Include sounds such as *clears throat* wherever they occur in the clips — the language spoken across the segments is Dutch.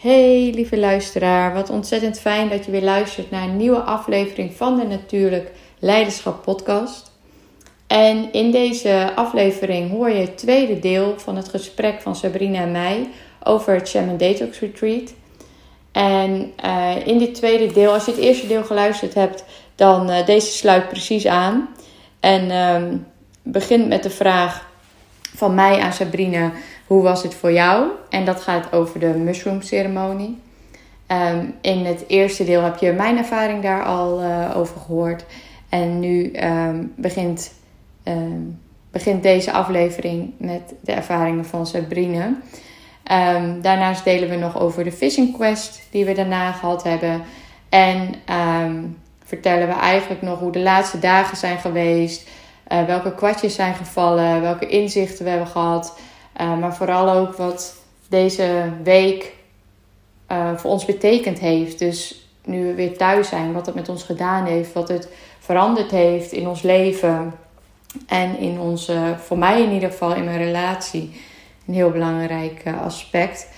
Hey lieve luisteraar, wat ontzettend fijn dat je weer luistert naar een nieuwe aflevering van de Natuurlijk Leiderschap Podcast. En in deze aflevering hoor je het tweede deel van het gesprek van Sabrina en mij over het Shaman Detox Retreat. En uh, in dit tweede deel, als je het eerste deel geluisterd hebt, dan uh, deze sluit precies aan. En um, begint met de vraag van mij aan Sabrina: hoe was het voor jou? En dat gaat over de mushroom ceremonie. Um, in het eerste deel heb je mijn ervaring daar al uh, over gehoord. En nu um, begint, um, begint deze aflevering met de ervaringen van Sabrina. daarnaast delen we nog over de fishing quest die we daarna gehad hebben. En vertellen we eigenlijk nog hoe de laatste dagen zijn geweest. Uh, welke kwartjes zijn gevallen, welke inzichten we hebben gehad. Uh, maar vooral ook wat deze week uh, voor ons betekend heeft. Dus nu we weer thuis zijn, wat het met ons gedaan heeft, wat het veranderd heeft in ons leven en in onze, voor mij in ieder geval in mijn relatie, een heel belangrijk uh, aspect.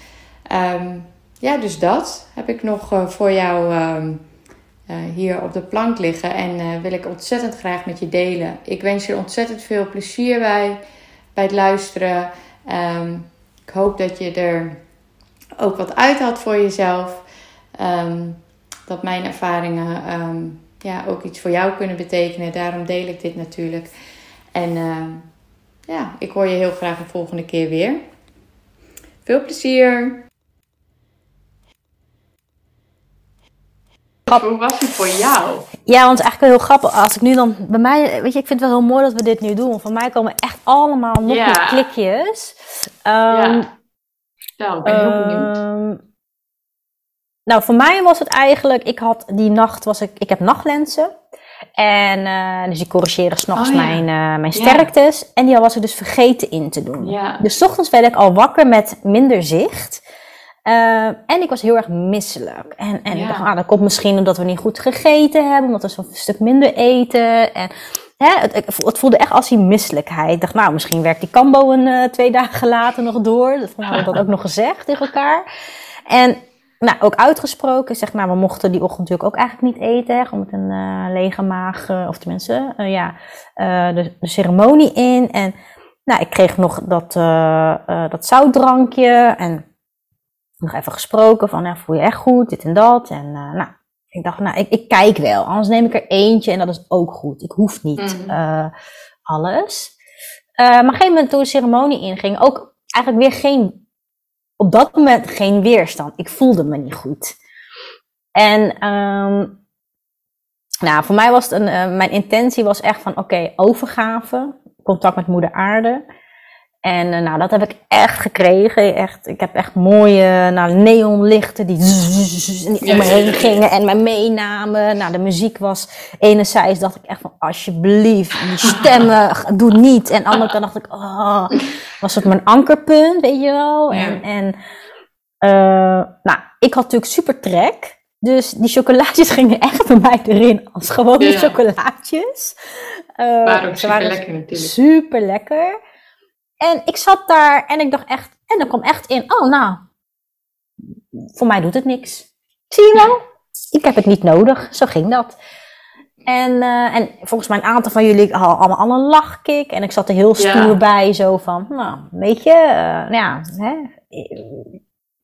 Um, ja, dus dat heb ik nog voor jou um, hier op de plank liggen en wil ik ontzettend graag met je delen. Ik wens je ontzettend veel plezier bij, bij het luisteren. Um, ik hoop dat je er ook wat uit had voor jezelf. Um, dat mijn ervaringen um, ja, ook iets voor jou kunnen betekenen. Daarom deel ik dit natuurlijk. En ja, ik hoor je heel graag de volgende keer weer. Veel plezier! Hoe was het voor jou? Ja, want het is eigenlijk wel heel grappig. Als ik nu dan bij mij, weet je, ik vind het wel heel mooi dat we dit nu doen. Van mij komen echt allemaal nog ja. klikjes. Um, ja. Nou, ik ben heel um, benieuwd. Nou, voor mij was het eigenlijk, ik had die nacht, was ik, ik heb nachtlenzen. En uh, dus die corrigeren s'nachts oh, ja. mijn, uh, mijn sterktes. Ja. En die was ik dus vergeten in te doen. Ja. Dus ochtends werd ik al wakker met minder zicht. Uh, en ik was heel erg misselijk. En, en Ja. ik dacht, ah, dat komt misschien omdat we niet goed gegeten hebben, omdat we zo'n stuk minder eten. En hè, het, het- voelde echt als die misselijkheid. Ik dacht, nou, misschien werkt die kambo een eh, twee dagen later nog door. Dat hadden we dat ook nog gezegd tegen elkaar. En nou, ook uitgesproken, zeg maar, we mochten die ochtend natuurlijk ook eigenlijk niet eten. Hè, gewoon met een eh, lege maag, eh, of tenminste, eh, ja, eh, de, de ceremonie in. En nou, ik kreeg nog dat, eh, eh, dat zoutdrankje en nog even gesproken van, ja, voel je echt goed, dit en dat. En eh, nou, ik dacht, nou, ik, ik kijk wel. Anders neem ik er eentje en dat is ook goed. Ik hoef niet Mhm. eh, alles. Eh, maar op een gegeven moment toen de ceremonie inging, ook eigenlijk weer geen, op dat moment geen weerstand. Ik voelde me niet goed. En ehm, nou, voor mij was het een, mijn intentie was echt van, oké, overgave, contact met moeder aarde. En eh, nou, dat heb ik echt gekregen. Echt, ik heb echt mooie nou, neonlichten die, die om me heen gingen en mij meenamen. Nou, de muziek was enerzijds dacht ik echt van alsjeblieft, die stemmen, *laughs* doe niet. En andere kant dacht ik, oh, was het mijn ankerpunt, weet je wel. En, en eh, nou, ik had natuurlijk super trek. Dus die chocolaatjes *laughs* gingen echt bij mij erin als gewone Ja. chocolaatjes. Eh, Waren ze super lekker natuurlijk. Super lekker. En ik zat daar en ik dacht echt, en er kwam echt in, oh nou, voor mij doet het niks. Zie je wel? Ik heb het niet nodig. Zo ging dat. En, eh, en volgens mij een aantal van jullie hadden allemaal al een lachkick. En ik zat er heel Ja. stoer bij, zo van, nou, weet je, eh, ja, hè,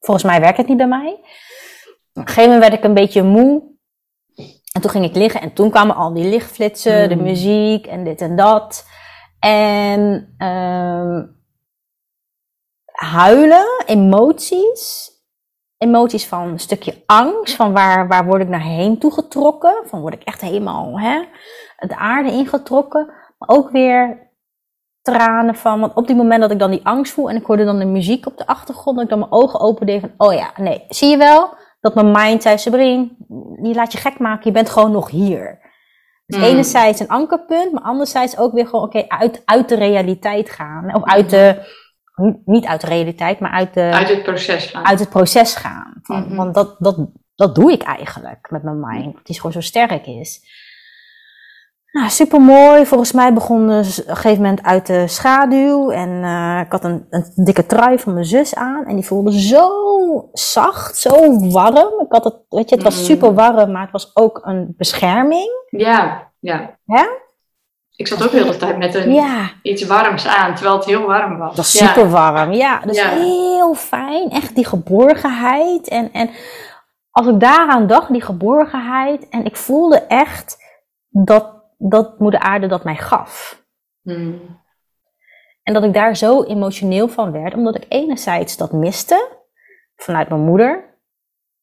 volgens mij werkt het niet bij mij. Op een gegeven moment werd ik een beetje moe. En toen ging ik liggen en toen kwamen al die lichtflitsen, de Hmm. muziek en dit en dat. En ehm, huilen, emoties. Emoties van een stukje angst, van waar, waar word ik naar heen toegetrokken? Van word ik echt helemaal hè, de aarde ingetrokken? Maar ook weer tranen van, want op die moment dat ik dan die angst voel en ik hoorde dan de muziek op de achtergrond, dat ik dan mijn ogen opende van, oh ja, nee, zie je wel? Dat mijn mind zei, Sabrine, je laat je gek maken, je bent gewoon nog hier. Dus Mm. enerzijds een ankerpunt, maar anderzijds ook weer gewoon, oké, uit, uit de realiteit gaan. Of uit de, niet uit de realiteit, maar uit, de, Uit het proces gaan. uit het proces gaan. Van. Want dat, dat, dat doe ik eigenlijk met mijn mind, die gewoon zo sterk is. Nou, super mooi. Volgens mij begon ze op een gegeven moment uit de schaduw. En eh, ik had een, een dikke trui van mijn zus aan. En die voelde zo zacht, zo warm. Ik had het, weet je, het was Mm. super warm, maar het was ook een bescherming. Ja, ja. Hè? Ik zat ook de hele tijd met een, Ja, iets warms aan, terwijl het heel warm was. Ja. super warm. Ja, dus Ja. heel fijn. Echt die geborgenheid. En, en als ik daaraan dacht, die geborgenheid. En ik voelde echt dat, dat moeder aarde dat mij gaf. Hmm. En dat ik daar zo emotioneel van werd, omdat ik enerzijds dat miste vanuit mijn moeder.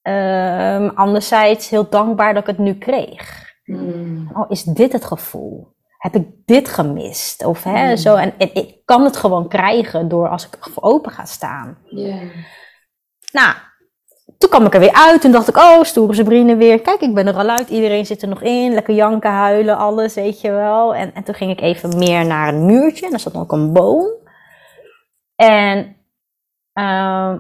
Ehm, anderzijds heel dankbaar dat ik het nu kreeg. Hmm. Oh, is dit het gevoel? Heb ik dit gemist? Of hè, Mm. zo. En, en ik kan het gewoon krijgen door als ik open ga staan. Ja. Nou, toen kwam ik er weer uit. Toen dacht ik, oh, stoere Sabrine weer. Kijk, ik ben er al uit. Iedereen zit er nog in. Lekker janken, huilen, alles, weet je wel. En, en toen ging ik even meer naar een muurtje. En daar zat ook een boom. En, ehm,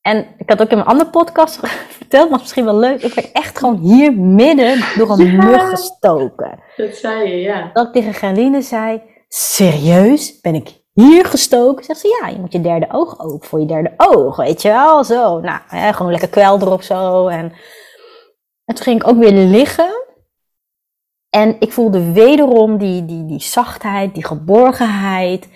en ik had ook in mijn andere podcast *laughs* verteld, maar misschien wel leuk. Ik werd echt gewoon hier midden door een Ja. mug gestoken. Dat zei je, ja. Dat ik tegen Gerline zei, serieus? Ben ik hier gestoken? Zegt ze, ja, je moet je derde oog open voor je derde oog, weet je wel? Zo, nou, hè, gewoon lekker kwel erop zo. En, en toen ging ik ook weer liggen. En ik voelde wederom die, die, die zachtheid, die geborgenheid.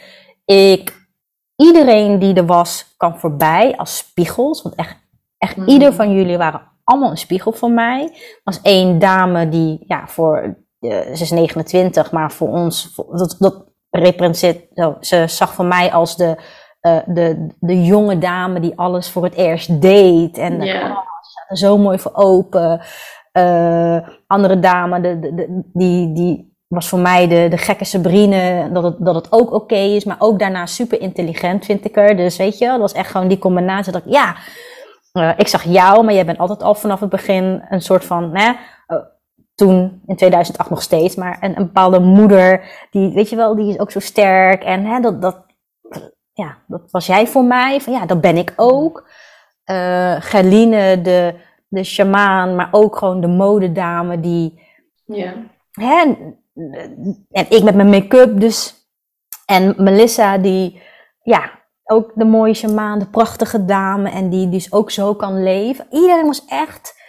Ik, iedereen die er was, kwam voorbij als spiegels. Want echt, echt Mhm. ieder van jullie waren allemaal een spiegel voor mij. Er was één dame die, ja, voor, eh, ze is 29, maar voor ons, voor- dat, dat representeert, zo, ze zag voor mij als de, eh, de, de jonge dame die alles voor het eerst deed. En oh, ze zo mooi voor open. Eh, andere dame, de, de, de- die, die was voor mij de, de gekke Sabrine, dat het, dat het ook oké is, maar ook daarna super intelligent vind ik er. Dus weet je, dat was echt gewoon die combinatie dat ik, ja, eh, ik zag jou, maar jij bent altijd al vanaf het begin een soort van, hè, toen in 2008 nog steeds, maar een, een bepaalde moeder, die, weet je wel, die is ook zo sterk en hè, dat, dat, ja, dat was jij voor mij, van ja, dat ben ik ook. Eh Gerline, de, de shamaan, maar ook gewoon de modedame die, Ja. hè, en ik met mijn make-up dus. En Melissa die, ja, ook de mooie shamaan, de prachtige dame en die dus ook zo kan leven. Iedereen was echt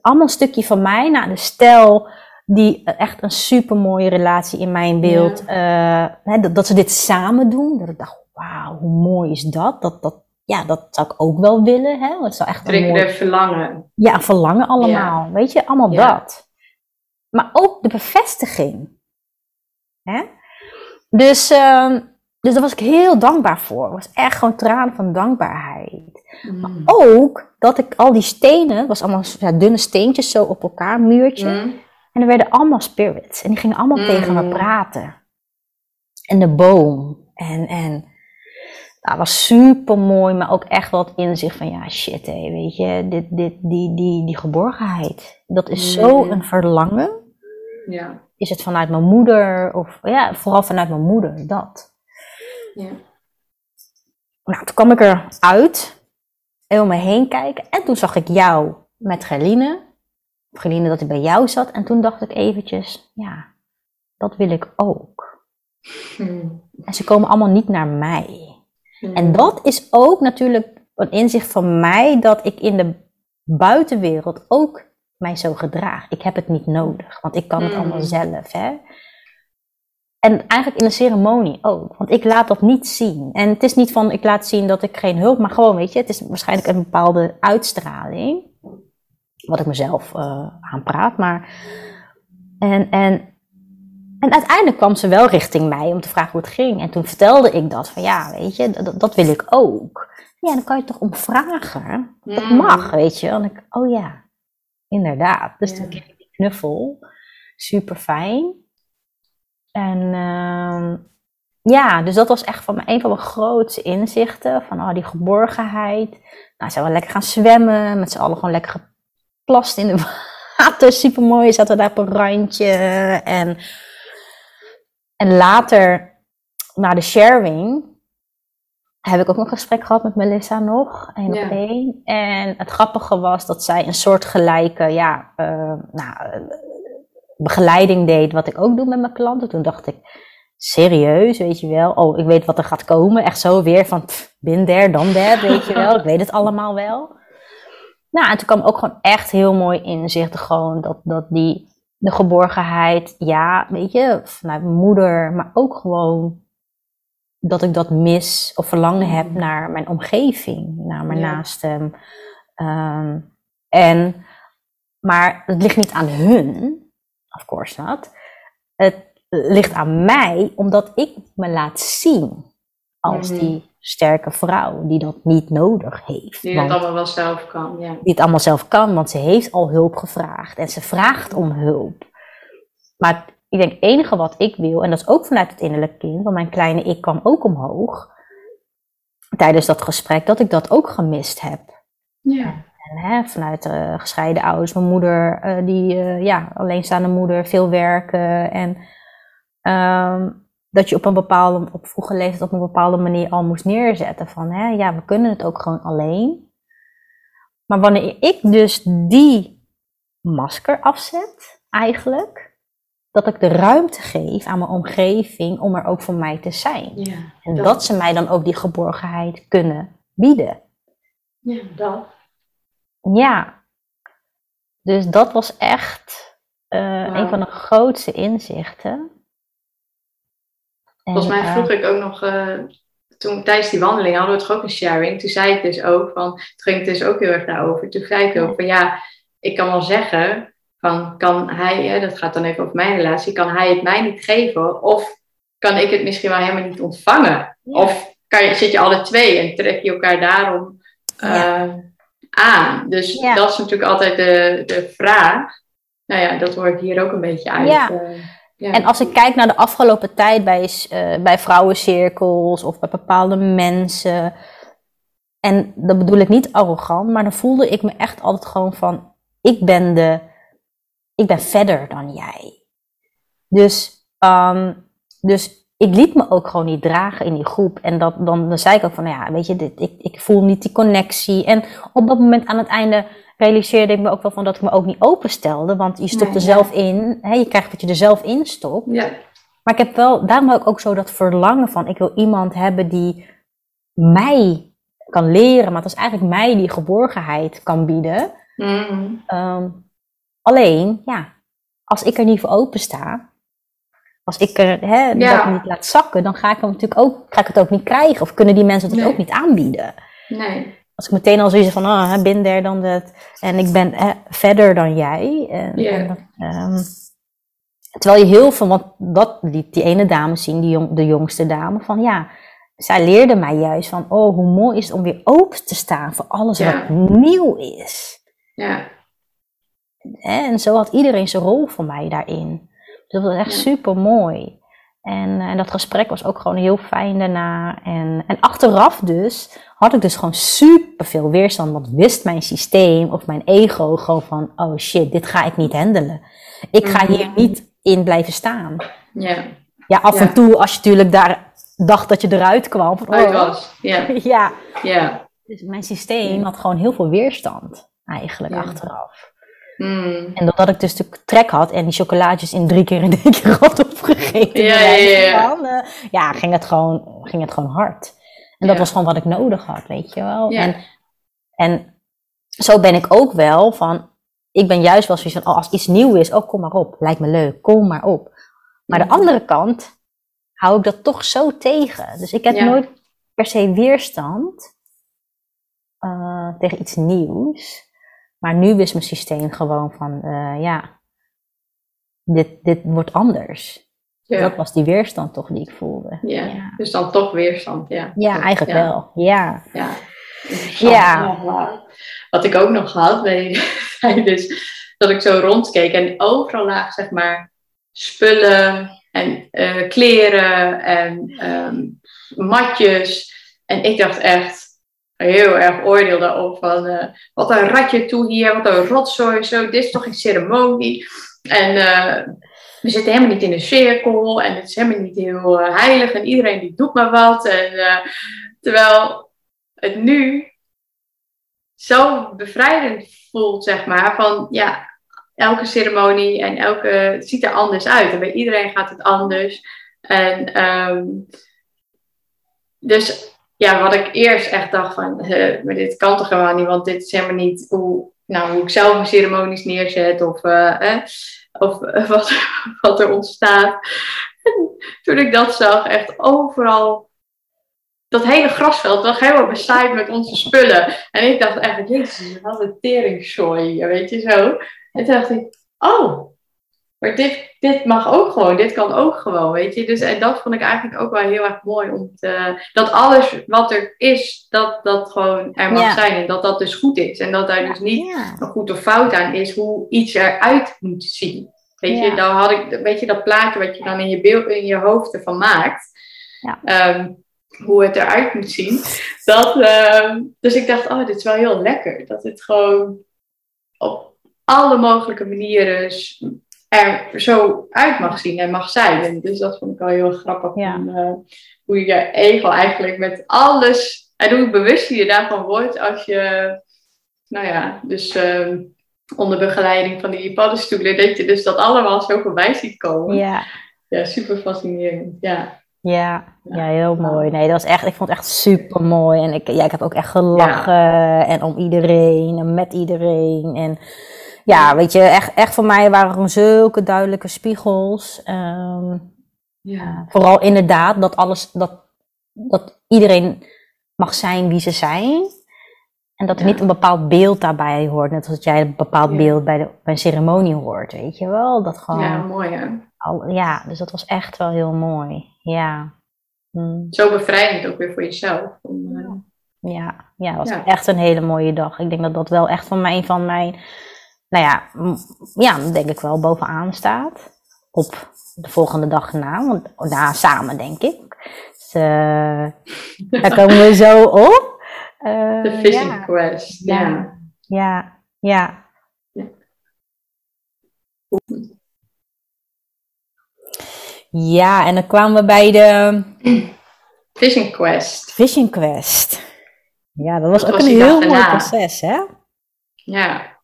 allemaal een stukje van mij. Nou, de stijl die echt een super mooie relatie in mijn beeld. eh, hè, dat, dat ze dit samen doen. Dat ik dacht, wauw, hoe mooi is dat? Dat, dat? Ja, dat zou ik ook wel willen. Hè? Het zou echt een mooi... Verlangen. Ja, verlangen allemaal. Weet je, allemaal Ja. dat. Maar ook de bevestiging. Hè? Dus, ehm, dus daar was ik heel dankbaar voor. Het was echt gewoon tranen van dankbaarheid. Hmm. Ook dat ik al die stenen, het was allemaal ja, dunne steentjes zo op elkaar, muurtje. Hmm. En er werden allemaal spirits. En die gingen allemaal Mm. tegen me praten. En de boom. En, en dat was super mooi, maar ook echt wat inzicht van ja, shit, hé, weet je, dit, dit, die, die, die geborgenheid. Dat is zo Mm. een verlangen. Ja. Is het vanuit mijn moeder, of ja, vooral vanuit mijn moeder, dat. Ja. Nou, toen kwam ik eruit, en om me heen kijken. En toen zag ik jou met Gerline. Of Gerline dat ik bij jou zat. En toen dacht ik eventjes, ja, dat wil ik ook. Hmm. En ze komen allemaal niet naar mij. Hmm. En dat is ook natuurlijk een inzicht van mij dat ik in de buitenwereld ook mij zo gedraag. Ik heb het niet nodig, want ik kan het Mm. allemaal zelf. Hè? En eigenlijk in de ceremonie ook, want ik laat dat niet zien. En het is niet van ik laat zien dat ik geen hulp, maar gewoon weet je, het is waarschijnlijk een bepaalde uitstraling. Wat ik mezelf eh aanpraat. Maar en, en en uiteindelijk kwam ze wel richting mij om te vragen hoe het ging. En toen vertelde ik dat van ja, weet je, dat, dat wil ik ook. Ja, dan kan je toch om vragen. Dat Hmm. mag, weet je. En ik, oh ja, inderdaad. Dus Ja. toen kreeg ik die knuffel. Super fijn. En ehm, ja, dus dat was echt van mijn, een van mijn grootste inzichten. Van oh, die geborgenheid. Nou, zijn we lekker gaan zwemmen. Met z'n allen gewoon lekker geplast in de *laughs* water. Super mooi. Zaten daar op een randje. En, en later, na de sharing, heb ik ook nog een gesprek gehad met Melissa nog. één Ja. op één. En het grappige was dat zij een soort gelijke, ja, eh, nou, begeleiding deed, wat ik ook doe met mijn klanten, toen dacht ik, serieus, weet je wel. Oh, ik weet wat er gaat komen. Echt zo weer van, pff, bin there, dan there, *laughs* weet je wel. Ik weet het allemaal wel. Nou, en toen kwam ook gewoon echt heel mooi inzicht. Gewoon dat, dat die, de geborgenheid, ja, weet je, vanuit mijn moeder, maar ook gewoon dat ik dat mis of verlangen heb Mhm. naar mijn omgeving, naar mijn Ja. naasten. Ehm, en, maar het ligt niet aan hun, of course not. Het ligt aan mij, omdat ik me laat zien als Mhm. die sterke vrouw die dat niet nodig heeft. Die het allemaal wel zelf kan, ja. die het allemaal zelf kan, want ze heeft al hulp gevraagd en ze vraagt om hulp. Maar ik denk, het enige wat ik wil, en dat is ook vanuit het innerlijke kind, want mijn kleine ik kwam ook omhoog tijdens dat gesprek, dat ik dat ook gemist heb. Ja. En, hè, vanuit eh, gescheiden ouders, mijn moeder, eh, die eh, ja, alleenstaande moeder, veel werken. En ehm, dat je op een bepaalde, op vroege leeftijd op een bepaalde manier al moest neerzetten. Van hè, ja, we kunnen het ook gewoon alleen. Maar wanneer ik dus die masker afzet, eigenlijk, dat ik de ruimte geef aan mijn omgeving om er ook voor mij te zijn. Ja. En dat- dat ze mij dan ook die geborgenheid kunnen bieden. Ja, dat. Ja. Dus dat was echt eh, een van de grootste inzichten. En, Volgens mij eh, vroeg ik ook nog, eh, toen tijdens die wandeling hadden we toch ook een sharing. Toen zei ik dus ook, van, toen ging het dus ook heel erg daarover. Toen zei ik ook van ja, ik kan wel zeggen, van kan hij, dat gaat dan even over mijn relatie, kan hij het mij niet geven? Of kan ik het misschien wel helemaal niet ontvangen? Ja. Of kan je, zit je alle twee en trek je elkaar daarom Ja. eh, aan? Dus Ja. dat is natuurlijk altijd de, de vraag. Nou ja, dat hoor ik hier ook een beetje uit. Ja. eh, ja. En als ik kijk naar de afgelopen tijd bij, eh, bij vrouwencirkels of bij bepaalde mensen. En dat bedoel ik niet arrogant, maar dan voelde ik me echt altijd gewoon van: ik ben de, ik ben verder dan jij. Dus, ehm, dus ik liet me ook gewoon niet dragen in die groep. En dat, dan, dan zei ik ook van: nou ja, weet je, dit, ik, ik voel niet die connectie. En op dat moment aan het einde realiseerde ik me ook wel van dat ik me ook niet openstelde. Want je stopt Nee, er ja. zelf in, hè, je krijgt wat je er zelf in stopt. ja. Maar ik heb wel, daarom heb ik ook zo dat verlangen van, ik wil iemand hebben die mij kan leren, maar het is eigenlijk mij die geborgenheid kan bieden. Mhm. Ehm, alleen, ja, als ik er niet voor open sta, als ik er hè, Ja. dat niet laat zakken, dan ga ik, hem natuurlijk ook, ga ik het ook niet krijgen. Of kunnen die mensen het Nee. ook niet aanbieden. Nee. Als ik meteen al zoiets van, ah, hè, bin there dan dat. En ik ben hè, verder dan jij. En, ehm, terwijl je heel veel, want dat liet die ene dame zien, die jong, de jongste dame, van ja, zij leerde mij juist van, oh, hoe mooi is het om weer open te staan voor alles Ja. wat nieuw is. Ja. Hè, En zo had iedereen zijn rol voor mij daarin. Dus dat was echt Ja. super mooi. En, eh, en dat gesprek was ook gewoon heel fijn daarna. En, en achteraf dus had ik dus gewoon super veel weerstand. Want wist mijn systeem of mijn ego gewoon van... Oh shit, dit ga ik niet handelen. Ik ga Mhm. hier niet in blijven staan. Ja. Ja, af Ja. en toe als je natuurlijk daar dacht dat je eruit kwam. Van, Uit oh, was. Ja. *laughs* ja, Ja. dus mijn systeem had gewoon heel veel weerstand eigenlijk achteraf. Mm. En doordat ik dus de trek had en die chocolaatjes in drie keer in één keer *laughs* had opgegeten. Ja, ja, ja. van, eh, ja, ging het gewoon, ging het gewoon hard. En dat was gewoon wat ik nodig had, weet je wel. En, en zo ben ik ook wel van, ik ben juist wel zoiets van, oh, als iets nieuw is, oh kom maar op, lijkt me leuk, kom maar op. Maar de Mhm. andere kant hou ik dat toch zo tegen. Dus ik heb nooit per se weerstand eh, tegen iets nieuws. Maar nu is mijn systeem gewoon van, eh, ja, dit, dit wordt anders. Ja. Dat was die weerstand toch die ik voelde. Ja. Ja, Dus dan toch weerstand. Ja, Ja, eigenlijk wel. Ja. Ja. Ja. Wat ik ook nog had, bij, dus *laughs* dat ik zo rondkeek en overal lagen zeg maar spullen en eh, kleren en ehm, matjes. En ik dacht echt heel erg oordeel daarop van eh, wat een ratje toe hier, wat een rotzooi, zo, dit is toch geen ceremonie. En eh, we zitten helemaal niet in een cirkel en het is helemaal niet heel eh, heilig en iedereen die doet maar wat. En, terwijl het nu zo bevrijdend voelt, zeg maar, van ja, elke ceremonie en elke ziet er anders uit. En bij iedereen gaat het anders. En ehm, dus ja, wat ik eerst echt dacht van, dit kan toch gewoon niet, want dit is helemaal niet hoe, nou, hoe ik zelf mijn ceremonies neerzet of, uh, of *laughs* wat, wat er ontstaat. En toen ik dat zag, echt overal, dat hele grasveld lag helemaal bezaaid met onze spullen. En ik dacht echt, jezus, wat een teringzooi, weet je zo. En toen dacht ik, oh, maar dit, dit mag ook gewoon, dit kan ook gewoon, weet je. Dus en dat vond ik eigenlijk ook wel heel erg mooi. Om te, dat alles wat er is, dat dat gewoon er mag zijn. En dat dat dus goed is. En dat daar dus niet een goed of fout aan is hoe iets eruit moet zien. Weet je, dan had ik, weet je, dat plaatje wat je dan in je, beeld, in je hoofd ervan maakt. Ehm, hoe het eruit moet zien. Dat, uh, dus ik dacht, oh, dit is wel heel lekker. Dat het gewoon op alle mogelijke manieren er zo uit mag zien en mag zijn. En dus dat vond ik wel heel grappig. uh, hoe je ego eigenlijk met alles, en hoe bewust je daarvan wordt als je, nou ja, dus uh, onder begeleiding van die paddenstoelen, dat je dus dat allemaal zo voorbij ziet komen. Ja, ja super fascinerend. Ja. Ja, ja, heel mooi. Nee, dat was echt, ik vond het echt super mooi. En ik, ja, ik heb ook echt gelachen. En om iedereen en met iedereen. En ja, weet je, echt, echt voor mij waren er zulke duidelijke spiegels. Ehm, ja. Vooral inderdaad dat alles, dat, dat iedereen mag zijn wie ze zijn. En dat er niet een bepaald beeld daarbij hoort. Net als jij een bepaald beeld bij, de, bij een ceremonie hoort, weet je wel. Dat gewoon, ja, mooi hè? Al, ja, dus dat was echt wel heel mooi. Ja. Hm. Zo bevrijdend ook weer voor jezelf. Uh... Ja, ja, dat was echt een hele mooie dag. Ik denk dat dat wel echt van mij, van mijn nou ja, ja, denk ik wel bovenaan staat. Op de volgende dag na, want na samen denk ik. Dus uh, daar komen we zo op. Uh, *laughs* de fishing quest, ja. Ja, ja. ja. Ja, en dan kwamen we bij de... *clears throat* Fishing Quest. Fishing Quest. Ja, dat was ook een heel mooi proces, hè? Ja.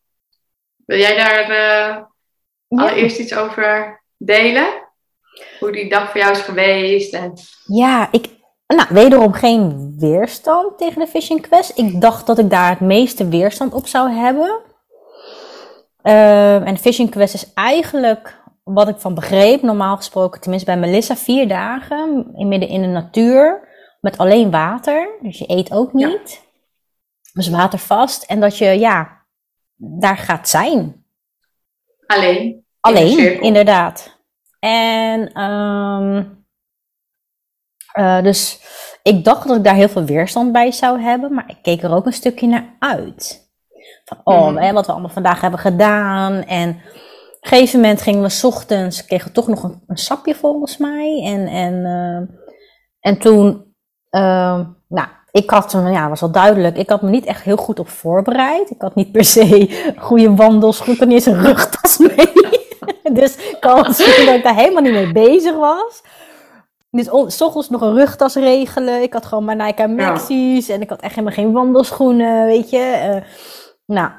Wil jij daar uh, allereerst iets over delen? Hoe die dag voor jou is geweest? En... Ja, ik, nou, wederom geen weerstand tegen de Fishing Quest. Ik dacht dat ik daar het meeste weerstand op zou hebben. Uh, en de Fishing Quest is eigenlijk, wat ik van begreep, normaal gesproken, tenminste bij Melissa, vier dagen in midden in de natuur. Met alleen water. Dus je eet ook niet. Ja. Dus watervast. En dat je, ja, daar gaat zijn. Alleen. Alleen, inderdaad. En um, uh, dus ik dacht dat ik daar heel veel weerstand bij zou hebben, maar ik keek er ook een stukje naar uit. Van, oh, mm. hè, wat we allemaal vandaag hebben gedaan. En op een gegeven moment gingen we s ochtends, kregen we toch nog een, een sapje volgens mij. En, en, uh, en toen, uh, nou, ik had, ja, was al duidelijk, ik had me niet echt heel goed op voorbereid. Ik had niet per se *laughs* goede wandelschoenen, ik niet eens een rugtas mee. *laughs* dus ik kan zien dat ik daar helemaal niet mee bezig was. Dus s ochtends nog een rugtas regelen. Ik had gewoon mijn Nike Maxis en ik had echt helemaal geen wandelschoenen, weet je. Uh, nou,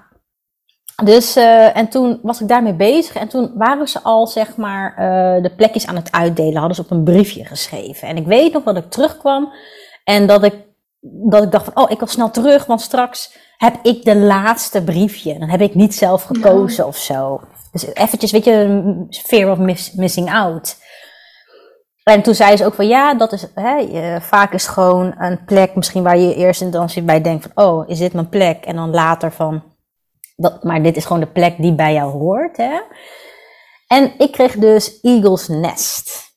dus, uh, en toen was ik daarmee bezig en toen waren ze al, zeg maar, uh, de plekjes aan het uitdelen. Hadden ze op een briefje geschreven. En ik weet nog dat ik terugkwam en dat ik dat ik dacht van, oh, ik wil snel terug, want straks heb ik de laatste briefje. Dan heb ik niet zelf gekozen of zo. Dus eventjes, weet je, fear of missing out. En toen zei ze ook van, ja, dat is, hè, vaak is gewoon een plek misschien waar je eerst in instantie bij denkt van, oh, is dit mijn plek? En dan later van, dat, maar dit is gewoon de plek die bij jou hoort, hè. En ik kreeg dus Eagle's Nest.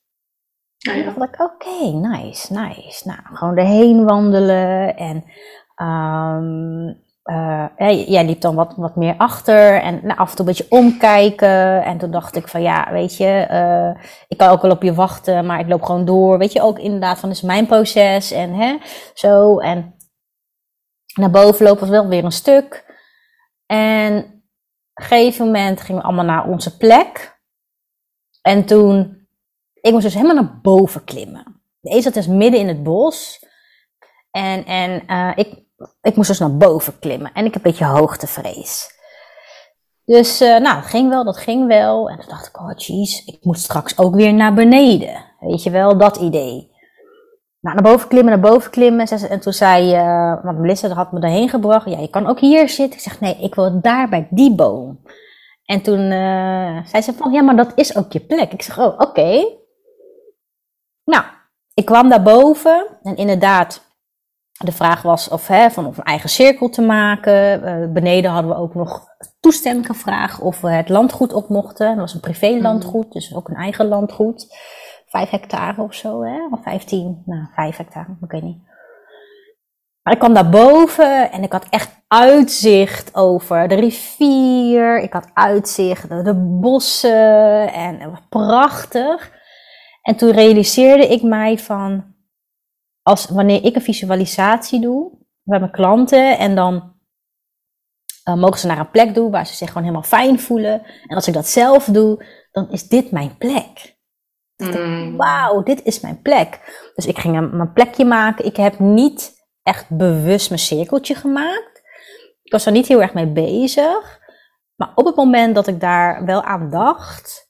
Ja. dacht ik, oké, nice, nice. Nou, gewoon erheen wandelen en um, uh, jij liep dan wat, wat meer achter en nou, af en toe een beetje omkijken. En toen dacht ik van ja, weet je, uh, ik kan ook wel op je wachten, maar ik loop gewoon door. Weet je, ook inderdaad van, is mijn proces en hè, zo. En naar boven lopen was wel weer een stuk. En op een gegeven moment gingen we allemaal naar onze plek. En toen ik moest dus helemaal naar boven klimmen. Deze zat dus midden in het bos. En, en uh, ik, ik moest dus naar boven klimmen. En ik heb een beetje hoogtevrees. Dus uh, nou, dat ging wel, dat ging wel. En toen dacht ik, oh jeez, ik moet straks ook weer naar beneden. Weet je wel, dat idee. Nou, naar boven klimmen, naar boven klimmen. En toen zei, uh, want Melissa had me daarheen gebracht. Ja, je kan ook hier zitten. Ik zeg, nee, ik wil daar bij die boom. En toen zei ze van, ja, maar dat is ook je plek. Ik zeg, oh, oké. Nou, ik kwam daar boven. En inderdaad, de vraag was of, hè, van of een eigen cirkel te maken. Uh, beneden hadden we ook nog toestemming gevraagd of we het landgoed op mochten. Dat was een privé landgoed, dus ook een eigen landgoed vijf hectare of zo, hè? of vijftien, nou, vijf hectare, ik weet niet. Maar ik kwam daar boven en ik had echt uitzicht over de rivier. Ik had uitzicht over de bossen en het was prachtig. En toen realiseerde ik mij van, als, wanneer ik een visualisatie doe bij mijn klanten en dan uh, mogen ze naar een plek doen waar ze zich gewoon helemaal fijn voelen. En als ik dat zelf doe, dan is dit mijn plek. Mm. Wauw, dit is mijn plek. Dus ik ging een, mijn plekje maken. Ik heb niet echt bewust mijn cirkeltje gemaakt. Ik was er niet heel erg mee bezig. Maar op het moment dat ik daar wel aan dacht,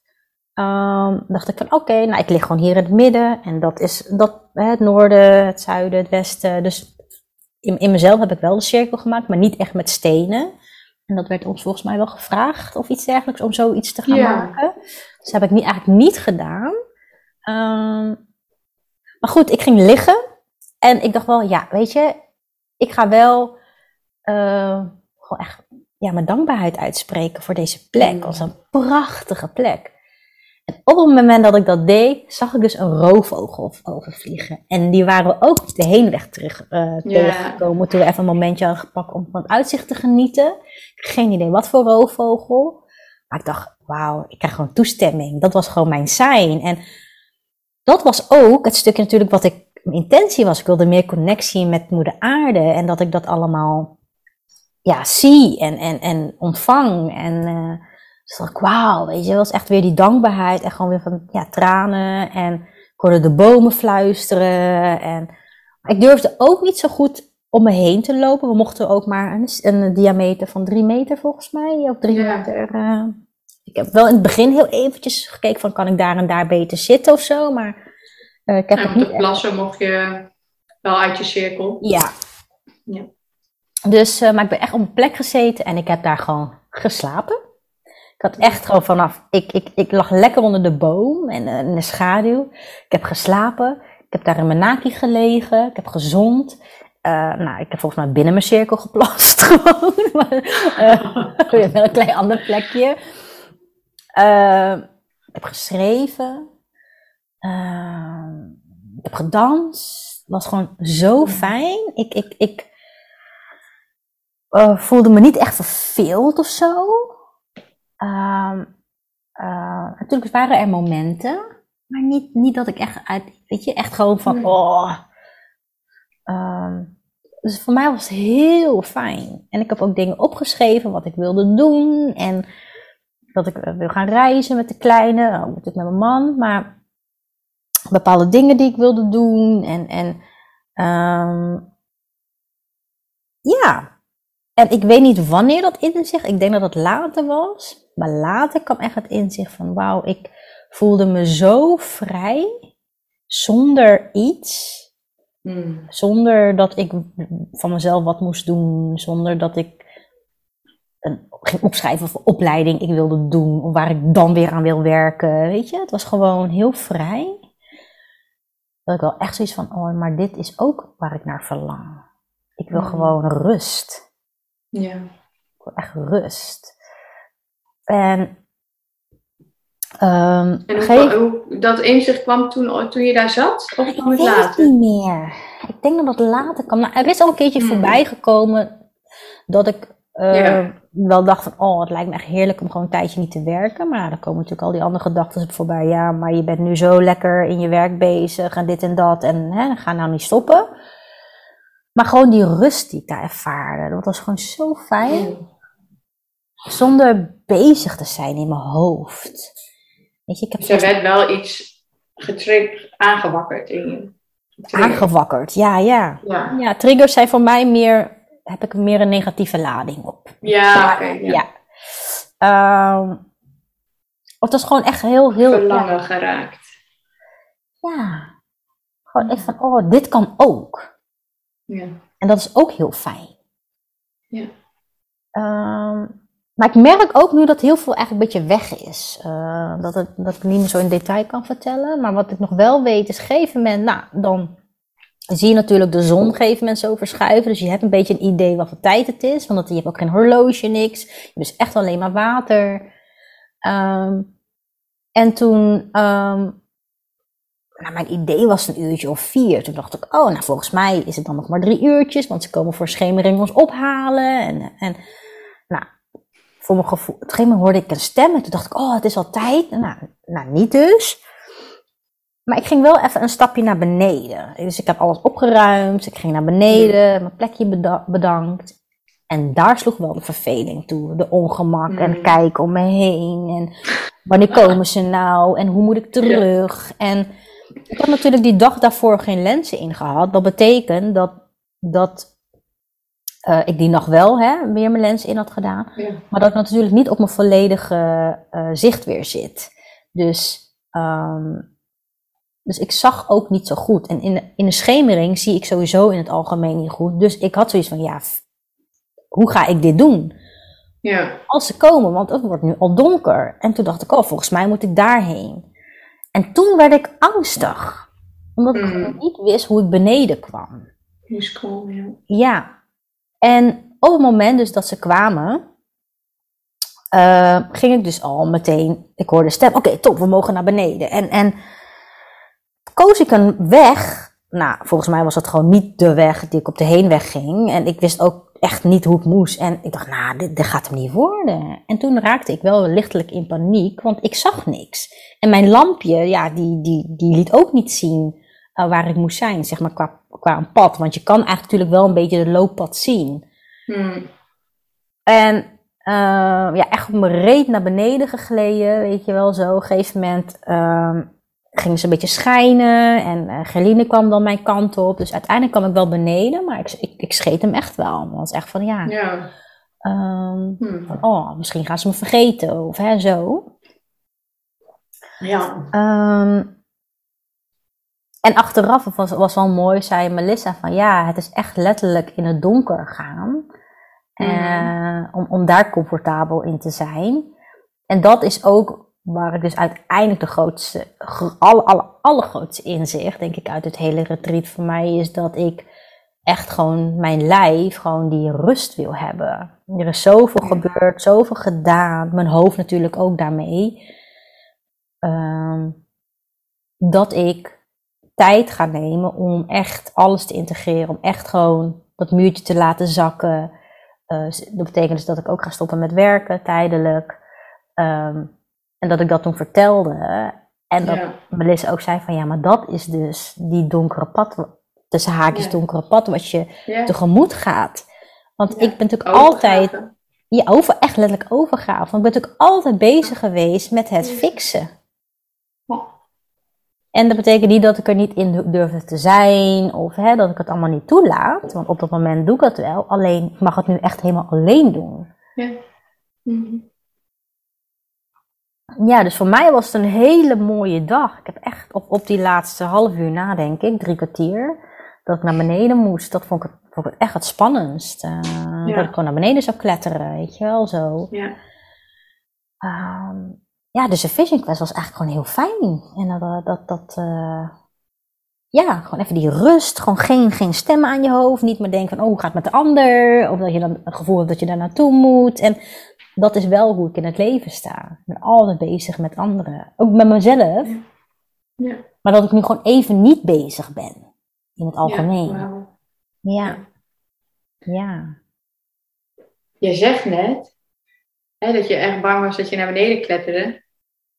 um, dacht ik van oké, nou ik lig gewoon hier in het midden. En dat is dat, het noorden, het zuiden, het westen. Dus in, in mezelf heb ik wel de cirkel gemaakt, maar niet echt met stenen. En dat werd ons volgens mij wel gevraagd of iets dergelijks om zoiets te gaan maken. Dus dat heb ik niet, eigenlijk niet gedaan. Um, maar goed, ik ging liggen. En ik dacht wel, ja, weet je, ik ga wel uh, gewoon echt ja, mijn dankbaarheid uitspreken voor deze plek. Het was een prachtige plek. En op het moment dat ik dat deed, zag ik dus een roofvogel overvliegen. En die waren we ook de heenweg terug uh, tegengekomen. Toen we even een momentje hadden gepakt om van het uitzicht te genieten. Geen idee wat voor roofvogel. Maar ik dacht, wauw, ik krijg gewoon toestemming. Dat was gewoon mijn zijn. En dat was ook het stukje natuurlijk wat ik, mijn intentie was. Ik wilde meer connectie met moeder aarde en dat ik dat allemaal ja, zie en, en, en ontvang. En uh, dus dacht ik, wauw, weet je, dat was echt weer die dankbaarheid en gewoon weer van ja, tranen en ik hoorde de bomen fluisteren. En ik durfde ook niet zo goed om me heen te lopen. We mochten ook maar een, een diameter van drie meter volgens mij, of drie meter. Uh, ik heb wel in het begin heel eventjes gekeken van kan ik daar en daar beter zitten of zo, maar uh, ik heb ja, het niet. plassen mocht je wel uit je cirkel. Ja. ja. Dus, uh, maar ik ben echt op een plek gezeten en ik heb daar gewoon geslapen. Ik had echt gewoon vanaf, ik, ik, ik lag lekker onder de boom en uh, in de schaduw. Ik heb geslapen. Ik heb daar in mijn naki gelegen. Ik heb gezond. Uh, nou, ik heb volgens mij binnen mijn cirkel *laughs* geplast gewoon. maar, *laughs* uh, wel een klein ander plekje. Uh, ik heb geschreven. Ik heb gedanst. Het was gewoon zo fijn. Ik, ik, ik voelde me niet echt verveeld of zo. Uh, natuurlijk waren er momenten. Maar niet, niet dat ik echt uit, weet je, echt gewoon van, oh. Ehm, dus voor mij was het heel fijn. En ik heb ook dingen opgeschreven wat ik wilde doen. En dat ik eh, wil gaan reizen met de kleine, ook natuurlijk met mijn man, maar bepaalde dingen die ik wilde doen. En, en um, ja, en ik weet niet wanneer dat inzicht, ik denk dat het later was, maar later kwam echt het inzicht van wauw, ik voelde me zo vrij, zonder iets. Hmm. Zonder dat ik van mezelf wat moest doen, zonder dat ik een, ging opschrijven voor opleiding ik wilde doen, of waar ik dan weer aan wil werken. Weet je, het was gewoon heel vrij. Dat ik wel echt zoiets van, oh, maar dit is ook waar ik naar verlang. Ik wil gewoon rust. Ja. Ik wil echt rust. En, um, en hoe, hoe, dat inzicht kwam toen, toen je daar zat? Of ik weet het niet meer. Ik denk dat het later kwam. Nou, er is al een keertje hmm. voorbij gekomen dat ik uh, wel dacht van, oh, het lijkt me echt heerlijk om gewoon een tijdje niet te werken. Maar dan komen natuurlijk al die andere gedachten voorbij. Ja, maar je bent nu zo lekker in je werk bezig en dit en dat. En hè, ga nou niet stoppen. Maar gewoon die rust die ik daar ervaarde, dat was gewoon zo fijn. Zonder bezig te zijn in mijn hoofd. Weet je, ik heb dus er werd wel iets getriggerd, aangewakkerd in je. Aangewakkerd, ja, ja, ja. Ja, triggers zijn voor mij meer heb ik meer een negatieve lading op. Ja, ja. ehm, het was gewoon echt heel, heel... Verlangen ja, geraakt. ja. Gewoon echt van, oh, dit kan ook. Ja. En dat is ook heel fijn. Ja. Ehm, maar ik merk ook nu dat heel veel eigenlijk een beetje weg is. Eh, dat, het, dat ik niet meer zo in detail kan vertellen. Maar wat ik nog wel weet is, gegeven moment, nou, dan zie je natuurlijk de zon gegeven moment zo verschuiven. Dus je hebt een beetje een idee wat voor tijd het is. Want je hebt ook geen horloge, niks. Je hebt dus echt alleen maar water. Ehm, en toen, ehm, nou, mijn idee was een uurtje of vier. Toen dacht ik, oh, nou volgens mij is het dan nog maar drie uurtjes. Want ze komen voor schemering ons ophalen. En, en voor mijn gevoel, op een gegeven moment hoorde ik een stem. En toen dacht ik, oh, het is al tijd. Nou, nou niet dus. Maar ik ging wel even een stapje naar beneden. Dus ik heb alles opgeruimd. Ik ging naar beneden, mijn plekje beda- bedankt. En daar sloeg wel de verveling toe. De ongemak en Mm. kijken om me heen. En wanneer komen ze nou? En hoe moet ik terug? En ik had natuurlijk die dag daarvoor geen lenzen ingehad. Dat betekent dat, dat eh, ik die nog wel hè, weer mijn lens in had gedaan. Ja. Maar dat ik natuurlijk niet op mijn volledige eh, zicht weer zit. Dus, ehm, dus ik zag ook niet zo goed. En in, de- in de schemering zie ik sowieso in het algemeen niet goed. Dus ik had zoiets van, ja, hoe ga ik dit doen? Ja. Als ze komen, want het wordt nu al donker. En toen dacht ik, oh, volgens mij moet ik daarheen. En toen werd ik angstig. Omdat ik Mm. gewoon niet wist hoe ik beneden kwam. Komen, ja. Ja. En op het moment dus dat ze kwamen, eh, ging ik dus al meteen, ik hoorde stem, oké, top, we mogen naar beneden. En, en koos ik een weg, nou, volgens mij was dat gewoon niet de weg die ik op de heenweg ging. En ik wist ook echt niet hoe ik moest. En ik dacht, nou, dit, gaat hem niet worden. En toen raakte ik wel lichtelijk in paniek, want ik zag niks. En mijn lampje, ja, die, die, die liet ook niet zien eh, waar ik moest zijn, zeg maar, qua, qua een pad. Want je kan eigenlijk natuurlijk wel een beetje de looppad zien. Hm. En eh, ja, echt op mijn reet naar beneden gegleden, weet je wel zo. Op een gegeven moment ehm, ging ze een beetje schijnen en eh Gerline kwam dan mijn kant op. Dus uiteindelijk kwam ik wel beneden, maar ik, ik, ik scheet hem echt wel. Want het was echt van ja, Ja. ehm, Hm. van, oh, misschien gaan ze me vergeten of hè, zo. Ja. Ehm, en achteraf het was was wel mooi, zei Melissa van ja, het is echt letterlijk in het donker gaan. Eh, om, om daar comfortabel in te zijn. En dat is ook waar ik dus uiteindelijk de grootste, gro- alle, alle, allergrootste inzicht, denk ik, uit het hele retreat voor mij is dat ik echt gewoon mijn lijf, gewoon die rust wil hebben. Er is zoveel Ja. gebeurd, zoveel gedaan, mijn hoofd natuurlijk ook daarmee. Ehm, dat ik tijd ga nemen om echt alles te integreren, om echt gewoon dat muurtje te laten zakken. Eh, dat betekent dus dat ik ook ga stoppen met werken tijdelijk. Ehm, en dat ik dat toen vertelde. En dat Ja. Melissa ook zei van ja, maar dat is dus die donkere pad, tussen haakjes Ja. donkere pad, wat je Ja. tegemoet gaat. Want ik ben natuurlijk altijd, ja, over, echt letterlijk overgave. Want ik ben natuurlijk altijd bezig geweest met het fixen. En dat betekent niet dat ik er niet in durfde te zijn of hè, dat ik het allemaal niet toelaat. Want op dat moment doe ik het wel. Alleen ik mag het nu echt helemaal alleen doen. Ja. Mhm. Ja, dus voor mij was het een hele mooie dag. Ik heb echt op, op die laatste half uur na, denk ik, drie kwartier, dat ik naar beneden moest. Dat vond ik, vond ik echt het spannendst. eh, Ja. Dat ik gewoon naar beneden zou kletteren, weet je wel, zo. Ja. Ehm, ja, dus de Vision Quest was eigenlijk gewoon heel fijn. En dat, dat, dat eh, ja, gewoon even die rust. Gewoon geen, geen stemmen aan je hoofd. Niet meer denken van, oh, hoe gaat het met de ander? Of dat je dan het gevoel hebt dat je daar naartoe moet. En dat is wel hoe ik in het leven sta. Ik ben altijd bezig met anderen. Ook met mezelf. Ja. Maar dat ik nu gewoon even niet bezig ben. In het algemeen. Ja. Ja. Ja. Je zegt net hè, dat je echt bang was dat je naar beneden kletterde.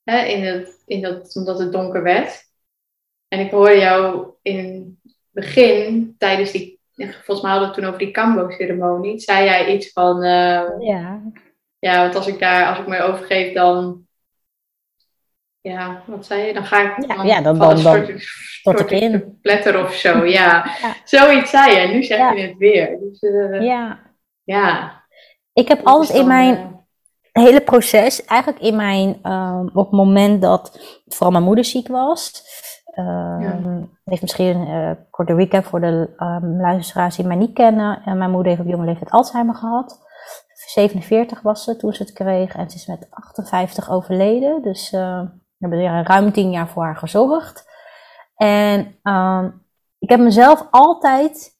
Hè, in het, in dat, omdat het donker werd. En ik hoorde jou in het begin, tijdens die, volgens mij hadden we toen over die Kambo-ceremonie, zei jij iets van, eh, Ja. ja, want als ik daar, als ik me overgeef, dan, ja, wat zei je? Dan ga ik Ja, ja, dan- een dan- dan soort- stort ik in. te pletter of zo, *laughs* ja. Ja. Zoiets zei je, nu zeg Ja. je het weer. Dus, eh, ja. ja. Ik heb altijd is in dan, mijn eh, hele proces, eigenlijk in mijn, ehm, op het moment dat vooral mijn moeder ziek was. ehm, Heeft misschien een korte recap voor de ehm, luisteraars die mij niet kennen. En mijn moeder heeft op jonge leeftijd Alzheimer gehad. 47 was ze toen ze het kreeg en ze is met 58 overleden. Dus eh, we hebben er ruim 10 jaar voor haar gezorgd. En ik heb mezelf altijd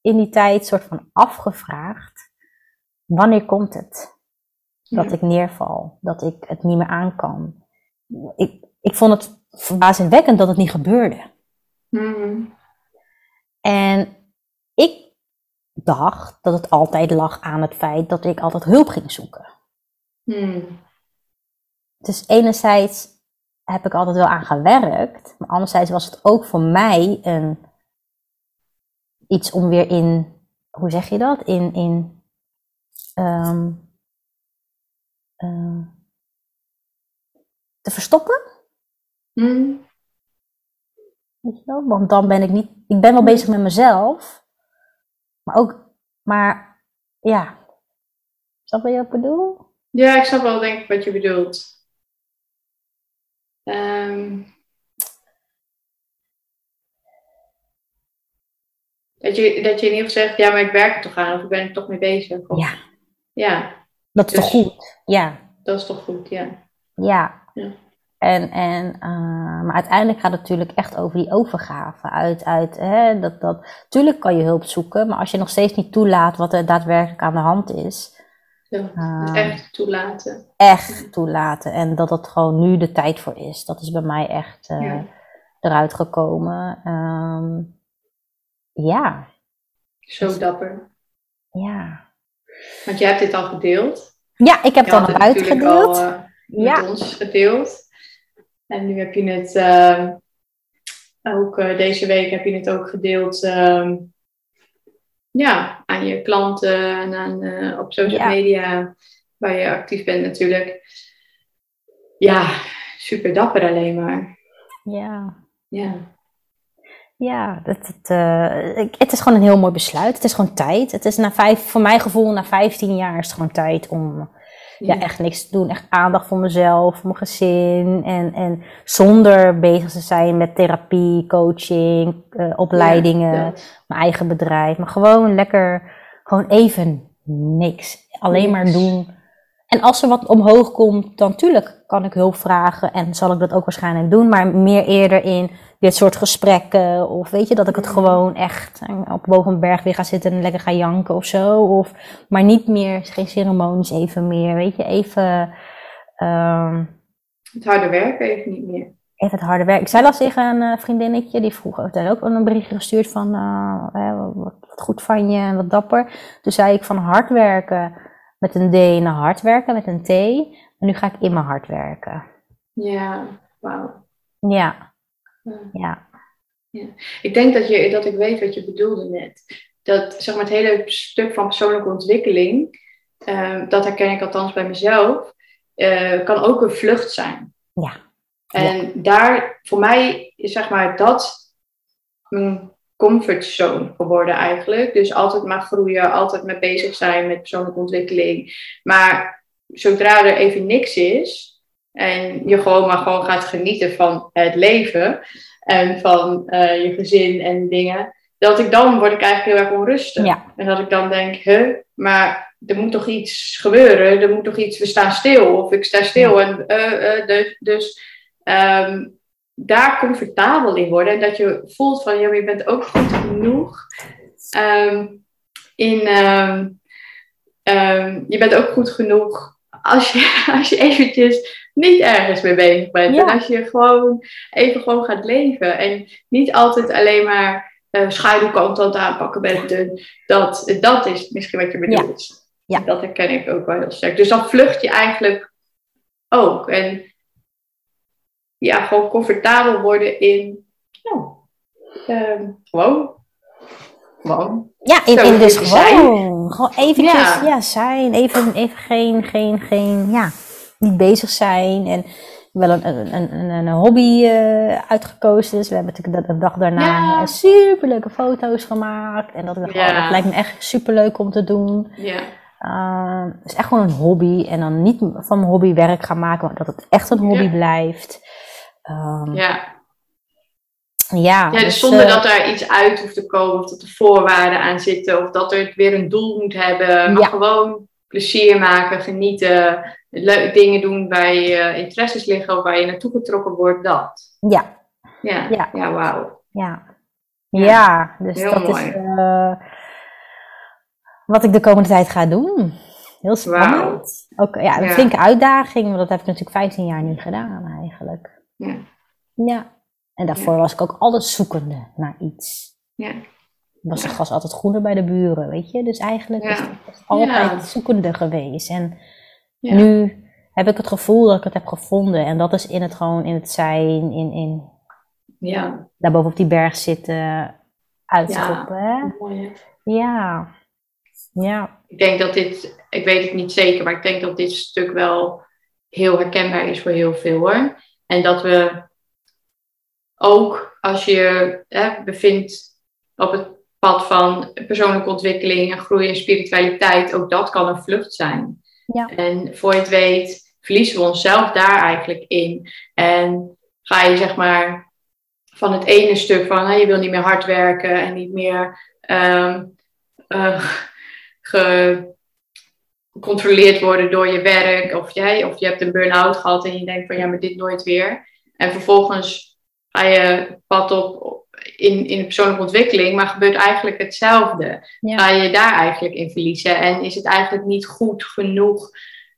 in die tijd soort van afgevraagd: wanneer komt het? Dat Ja. ik neerval, dat ik het niet meer aan kan. Ik, ik vond het verbazingwekkend dat het niet gebeurde. Mhm. En ik dacht dat het altijd lag aan het feit dat ik altijd hulp ging zoeken. Mhm. Dus enerzijds heb ik altijd wel aan gewerkt, maar anderzijds was het ook voor mij een, iets om weer in, hoe zeg je dat? In, in ehm, eh, te verstoppen. Mhm. Weet je wel? Want dan ben ik niet, ik ben wel bezig met mezelf, maar ook, maar ja, snap je wat ik bedoel? Ja, ik snap wel denk ik wat je bedoelt. Ehm, dat, je, dat je in ieder geval zegt, ja, maar ik werk er toch aan, of ik ben er toch mee bezig. Of- Ja, Ja, dat is toch Dus- goed? Ja. dat is toch goed, ja. Ja. Ja. En, en, eh, maar uiteindelijk gaat het natuurlijk echt over die overgave. Uit, uit, hè, dat, dat, tuurlijk kan je hulp zoeken, maar als je nog steeds niet toelaat wat er daadwerkelijk aan de hand is, ja. Ah. Echt toelaten. echt toelaten. En dat het gewoon nu de tijd voor is. Dat is bij mij echt eh, Ja. eruit gekomen. Ehm, ja, Zo dapper. ja. Want je hebt dit al gedeeld. Ja, ik heb het al het naar buiten natuurlijk gedeeld. al eh, met ja, ons gedeeld. En nu heb je het ehm, ook eh, deze week heb je het ook gedeeld ehm, ja, aan je klanten en aan, eh, op social Ja. media waar je actief bent natuurlijk. Ja, super dapper alleen maar. ja. Ja, Ja, het, het, eh, het is gewoon een heel mooi besluit. Het is gewoon tijd. Het is na vijf, voor mijn gevoel, na 15 jaar is het gewoon tijd om ja, echt niks te doen. Echt aandacht voor mezelf, voor mijn gezin. En, en zonder bezig te zijn met therapie, coaching, eh, opleidingen, Ja, dat. mijn eigen bedrijf. Maar gewoon lekker, gewoon even niks. Alleen maar doen. En als er wat omhoog komt, dan tuurlijk kan ik hulp vragen. En zal ik dat ook waarschijnlijk doen. Maar meer eerder in dit soort gesprekken. Of weet je, dat ik het Mhm. gewoon echt eh, op boven een berg weer ga zitten en lekker ga janken of zo. Of, maar niet meer, geen ceremonies even meer. Weet je, even, ehm, Het harde werken even niet meer. even het harde werk. Ik zei laatst tegen een eh, vriendinnetje, die vroeg daar ook een berichtje gestuurd van eh, wat, wat goed van je en wat dapper. Toen zei ik van hard werken met een D naar hard werken met een T. En nu ga ik in mijn hart werken. Ja, wauw. Ja, Ja. ja, Ik denk dat, je, dat ik weet wat je bedoelde net. Dat zeg maar, het hele stuk van persoonlijke ontwikkeling, eh, dat herken ik althans bij mezelf, eh, kan ook een vlucht zijn. Ja. En daar, voor mij is zeg maar dat mijn comfortzone geworden eigenlijk. Dus altijd maar groeien, altijd mee bezig zijn met persoonlijke ontwikkeling. Maar zodra er even niks is en je gewoon maar gewoon gaat genieten van het leven en van eh, je gezin en dingen, dat ik dan word ik eigenlijk heel erg onrustig. ja, En dat ik dan denk, huh, maar er moet toch iets gebeuren, er moet toch iets, we staan stil of ik sta stil. En, eh, eh, dus dus ehm, daar comfortabel in worden en dat je voelt van, ja, je bent ook goed genoeg ehm, in, ehm, ehm, je bent ook goed genoeg als je, *laughs* als je eventjes niet ergens mee bezig bent. Ja. En als je gewoon even gewoon gaat leven en niet altijd alleen maar eh schaduwkant aan het aanpakken bent. En dat, dat is misschien wat je bedoelt. Ja. Dat herken ik ook wel heel sterk. Dus dan vlucht je eigenlijk ook. En ja, gewoon comfortabel worden in, nou, ehm, gewoon, gewoon. ja in, in dus even zijn. gewoon, gewoon eventjes Ja. ja. zijn. Even, even geen, geen, geen, ja, niet bezig zijn. En wel een, een, een, een, hobby eh, uitgekozen. Dus we hebben natuurlijk de, de dag daarna Ja. super leuke foto's gemaakt. En dat ik dacht, Ja. oh, dat lijkt me echt super leuk om te doen. Ja, Uh, is echt gewoon een hobby. En dan niet van mijn hobby werk gaan maken, maar dat het echt een hobby blijft. Um, ja. Ja, ja dus, dus zonder uh, dat daar iets uit hoeft te komen, of dat er voorwaarden aan zitten, of dat er weer een doel moet hebben. Maar gewoon plezier maken, genieten, leuke dingen doen waar je interesses liggen of waar je naartoe getrokken wordt, dat. Ja. Ja, ja. ja wauw. Ja. Ja, dus Heel dat mooi. is uh, wat ik de komende tijd ga doen. Heel spannend. Ook ja, een flinke uitdaging, want dat heb ik natuurlijk 15 jaar nu gedaan eigenlijk. Ja. Ja. En daarvoor was ik ook altijd zoekende naar iets. Ja. Was Ja. de gas altijd groener bij de buren, weet je? Dus eigenlijk Ja. is het altijd Ja. zoekende geweest. En Ja. nu heb ik het gevoel dat ik het heb gevonden. En dat is in het gewoon, in het zijn, in, in Ja. daarboven op die berg zitten, uitschroepen. hè? Mooi? Ja. Ja. Ik denk dat dit, ik weet het niet zeker, maar ik denk dat dit stuk wel heel herkenbaar is voor heel veel hoor. En dat we ook als je hè, bevindt op het pad van persoonlijke ontwikkeling en groei en spiritualiteit, ook dat kan een vlucht zijn. Ja. En voor je het weet, verliezen we onszelf daar eigenlijk in. En ga je zeg maar van het ene stuk van hè, je wil niet meer hard werken en niet meer ehm, eh, ge- gecontroleerd worden door je werk. Of, jij, of je hebt een burn-out gehad en je denkt van ja, maar dit nooit weer. En vervolgens ga je pad op in, in de persoonlijke ontwikkeling, maar gebeurt eigenlijk hetzelfde. Ja. Ga je daar eigenlijk in verliezen? En is het eigenlijk niet goed genoeg?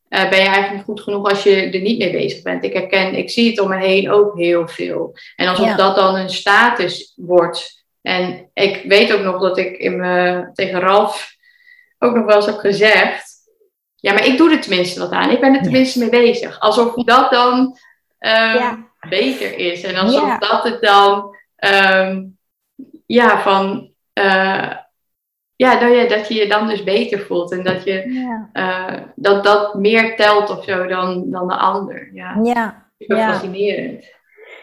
eh, ben je eigenlijk niet goed genoeg als je er niet mee bezig bent? Ik herken, ik zie het om me heen ook heel veel. En alsof Ja. dat dan een status wordt. En ik weet ook nog dat ik in me, tegen Ralf ook nog wel eens heb gezegd. Ja, maar ik doe er tenminste wat aan. Ik ben er tenminste mee bezig. Alsof dat dan ehm, Ja. beter is. En alsof Ja. dat het dan, ehm, ja, van, eh, ja, nou ja, dat je je dan dus beter voelt. En dat je, Ja. eh, dat dat meer telt of zo dan, dan de ander. Ja, Ja. super Ja. fascinerend.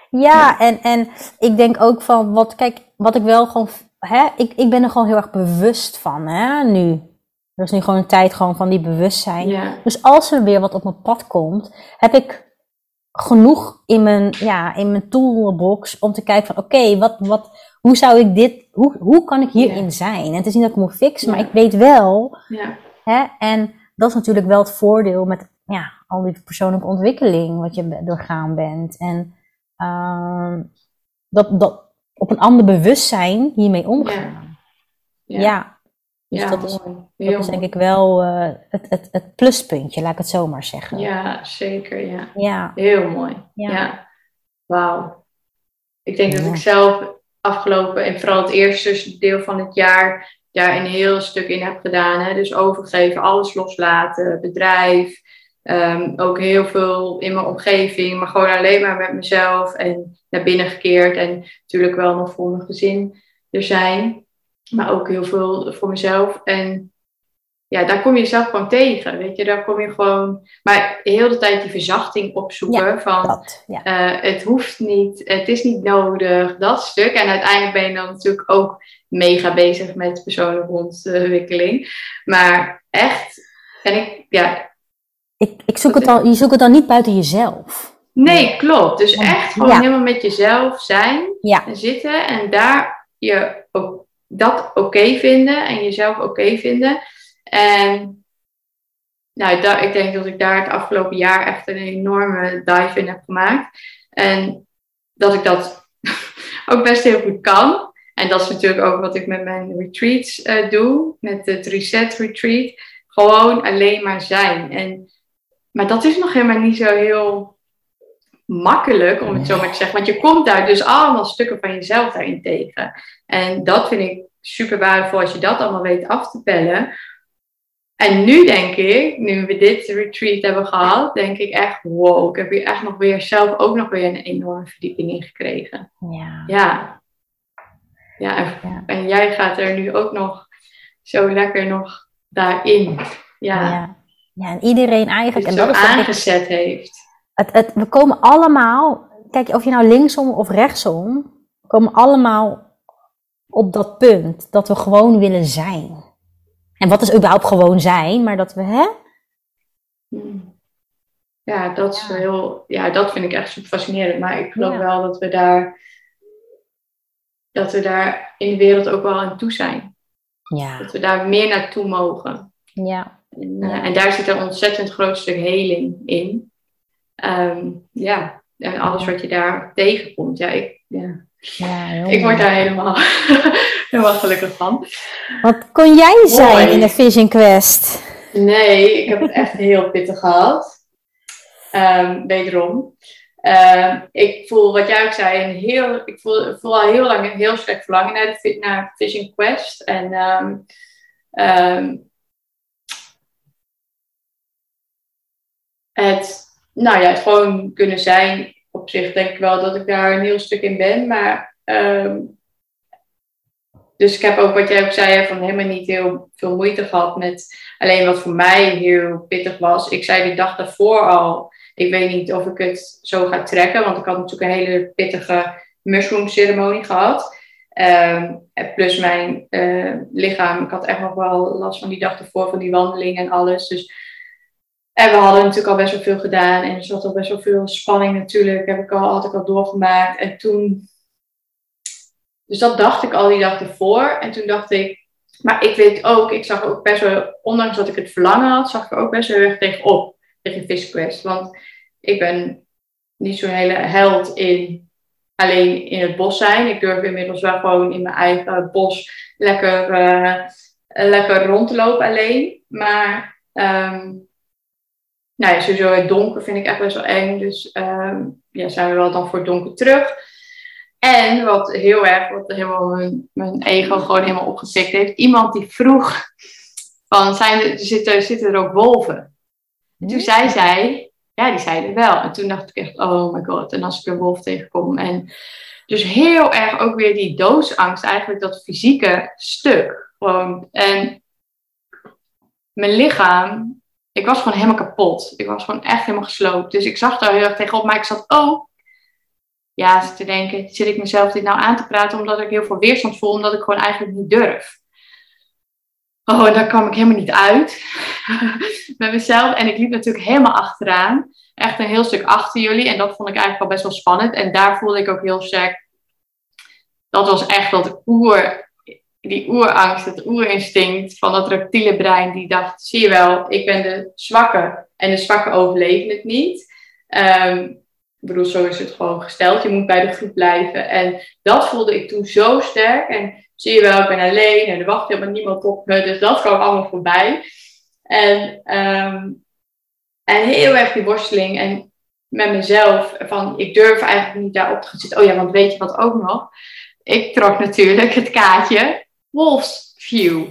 Ja, en, en ik denk ook van, wat, kijk, wat ik wel gewoon, hè, ik, ik ben er gewoon heel erg bewust van, hè, nu. Er is nu gewoon een tijd gewoon van die bewustzijn. Ja, Dus als er weer wat op mijn pad komt, heb ik genoeg in mijn, ja, in mijn toolbox om te kijken van, oké, wat, wat, hoe zou ik dit, hoe, hoe kan ik hierin Ja. zijn? En het is niet dat ik moet fixen, maar ik weet wel, ja, hè, en dat is natuurlijk wel het voordeel met, ja, al die persoonlijke ontwikkeling wat je doorgaan bent. En ehm, dat, dat op een ander bewustzijn hiermee omgaan. Ja, ja. Dus Ja, dat is, dat is denk ik wel eh, het, het, het pluspuntje, laat ik het zo maar zeggen. Ja, zeker, ja. Ja, Heel mooi. Ja. Ja. Wauw. Ik denk dat ik zelf afgelopen en vooral het eerste deel van het jaar daar een heel stuk in heb gedaan. Hè? Dus overgeven, alles loslaten, bedrijf. ehm, ook heel veel in mijn omgeving, maar gewoon alleen maar met mezelf en naar binnen gekeerd. En natuurlijk wel nog voor mijn gezin er zijn, maar ook heel veel voor mezelf. En ja, daar kom je jezelf gewoon tegen, weet je. Daar kom je gewoon, maar heel de tijd die verzachting opzoeken van dat. Ja. eh, het hoeft niet, het is niet nodig, dat stuk. En uiteindelijk ben je dan natuurlijk ook mega bezig met persoonlijke ontwikkeling. Maar echt, en ik, ja, Ik, ik zoek het dan, je zoekt het dan niet buiten jezelf. nee, klopt. Dus echt gewoon Ja. helemaal met jezelf zijn en zitten en daar je ook dat oké vinden en jezelf oké vinden. En nou, daar, ik denk dat ik daar het afgelopen jaar echt een enorme dive in heb gemaakt. En dat ik dat *laughs* ook best heel goed kan. En dat is natuurlijk ook wat ik met mijn retreats eh, doe, met het Reset Retreat. Gewoon alleen maar zijn. En, maar dat is nog helemaal niet zo heel makkelijk, om het zo maar te zeggen. Want je komt daar dus allemaal stukken van jezelf daarin tegen. En dat vind ik super waardevol als je dat allemaal weet af te pellen. En nu denk ik, nu we dit retreat hebben gehad, denk ik echt, wow, ik heb hier echt nog weer zelf ook nog weer een enorme verdieping in gekregen. ja. Ja. Ja, en, Ja. en jij gaat er nu ook nog zo lekker nog daarin. Ja, Ja. ja, en iedereen eigenlijk. het En zo dat ik, aangezet heeft. het, het, we komen allemaal, kijk, of je nou linksom of rechtsom, we komen allemaal op dat punt dat we gewoon willen zijn. En wat is überhaupt gewoon zijn, maar dat we, hè? Hmm. Ja, dat is heel, ja, dat vind ik echt super fascinerend. Maar ik geloof wel dat we daar, dat we daar in de wereld ook wel aan toe zijn. Ja. Dat we daar meer naartoe mogen. Ja. En, uh, en daar zit een ontzettend groot stuk heling in. Um, ja, en alles wat je daar tegenkomt. Ja, ik, ja. Ja ik word daar helemaal, *laughs* helemaal gelukkig van. Wat kon jij zijn in de Vision Quest? Nee, ik heb het echt heel pittig gehad. Um, wederom. Uh, ik voel, wat jij ook zei, een heel, ik voel, voel al heel lang een heel sterk verlangen naar, de, naar Vision Quest. En um, um, het, nou ja, het gewoon kunnen zijn. Op zich denk ik wel dat ik daar een heel stuk in ben. Maar dus ik heb ook wat jij ook zei, van helemaal niet heel veel moeite gehad met alleen wat voor mij heel pittig was. Ik zei die dag daarvoor al, ik weet niet of ik het zo ga trekken, want ik had natuurlijk een hele pittige mushroom ceremonie gehad. Um, plus mijn uh, lichaam, ik had echt nog wel last van die dag ervoor, van die wandeling en alles. Dus, en we hadden natuurlijk al best wel veel gedaan en er zat al best wel veel spanning natuurlijk, heb ik al, had ik al doorgemaakt. En toen, dus dat dacht ik al die dag ervoor. En toen dacht ik, maar ik weet ook, ik zag ook best wel, ondanks dat ik het verlangen had, zag ik er ook best wel erg tegenop, tegen Fish Quest. Want ik ben niet zo'n hele held in alleen in het bos zijn. Ik durf inmiddels wel gewoon in mijn eigen bos lekker, uh, lekker rond te lopen alleen. Maar um, nou ja, sowieso het donker vind ik echt best wel eng. Dus um, ja, zijn we wel dan voor het donker terug. En wat heel erg, wat helemaal mijn, mijn ego gewoon helemaal opgetikt heeft. Iemand die vroeg van, zijn er, zitten, zitten er ook wolven? En toen zei zij, ja, die zeiden wel. En toen dacht ik echt, oh my god. En als ik een wolf tegenkom. En dus heel erg ook weer die doodsangst, eigenlijk dat fysieke stuk. Gewoon. En mijn lichaam, ik was gewoon helemaal kapot. Ik was gewoon echt helemaal gesloopt. Dus ik zag daar heel erg tegenop. Maar ik zat ook, ja, te denken, zit ik mezelf dit nou aan te praten omdat ik heel veel weerstand voel, omdat ik gewoon eigenlijk niet durf. Oh, en daar kwam ik helemaal niet uit *laughs* met mezelf. En ik liep natuurlijk helemaal achteraan. Echt een heel stuk achter jullie. En dat vond ik eigenlijk wel best wel spannend. En daar voelde ik ook heel sterk. Dat was echt dat oer, die oerangst, het oerinstinct van dat reptiele brein. Die dacht, zie je wel, ik ben de zwakke. En de zwakke overleven het niet. Um, ik bedoel, zo is het gewoon gesteld. Je moet bij de groep blijven. En dat voelde ik toen zo sterk. En zie je wel, ik ben alleen en er wacht helemaal niemand op me. Dus dat kwam allemaal voorbij. En, um, en heel erg die worsteling en met mezelf. Van, ik durf eigenlijk niet daarop te zitten. Oh ja, want weet je wat ook nog? Ik trok natuurlijk het kaartje Wolf's View.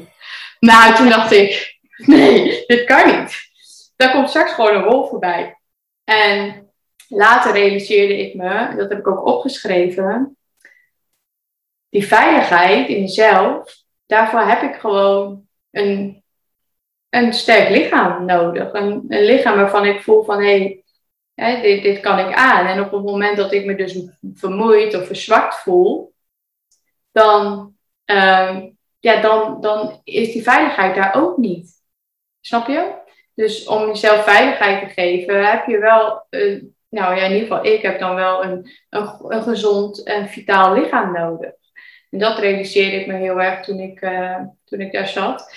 Nou, toen dacht ik, nee, dit kan niet. Daar komt straks gewoon een wolf voorbij. En later realiseerde ik me, dat heb ik ook opgeschreven, die veiligheid in jezelf, daarvoor heb ik gewoon een, een sterk lichaam nodig. Een, een lichaam waarvan ik voel van hé, hey, dit, dit kan ik aan. En op het moment dat ik me dus vermoeid of verzwakt voel, dan, uh, ja, dan, dan is die veiligheid daar ook niet. Snap je? Dus om jezelf veiligheid te geven, heb je wel, nou ja, in ieder geval, ik heb dan wel een, een, gezond en vitaal lichaam nodig. En dat realiseerde ik me heel erg toen ik, uh, toen ik daar zat.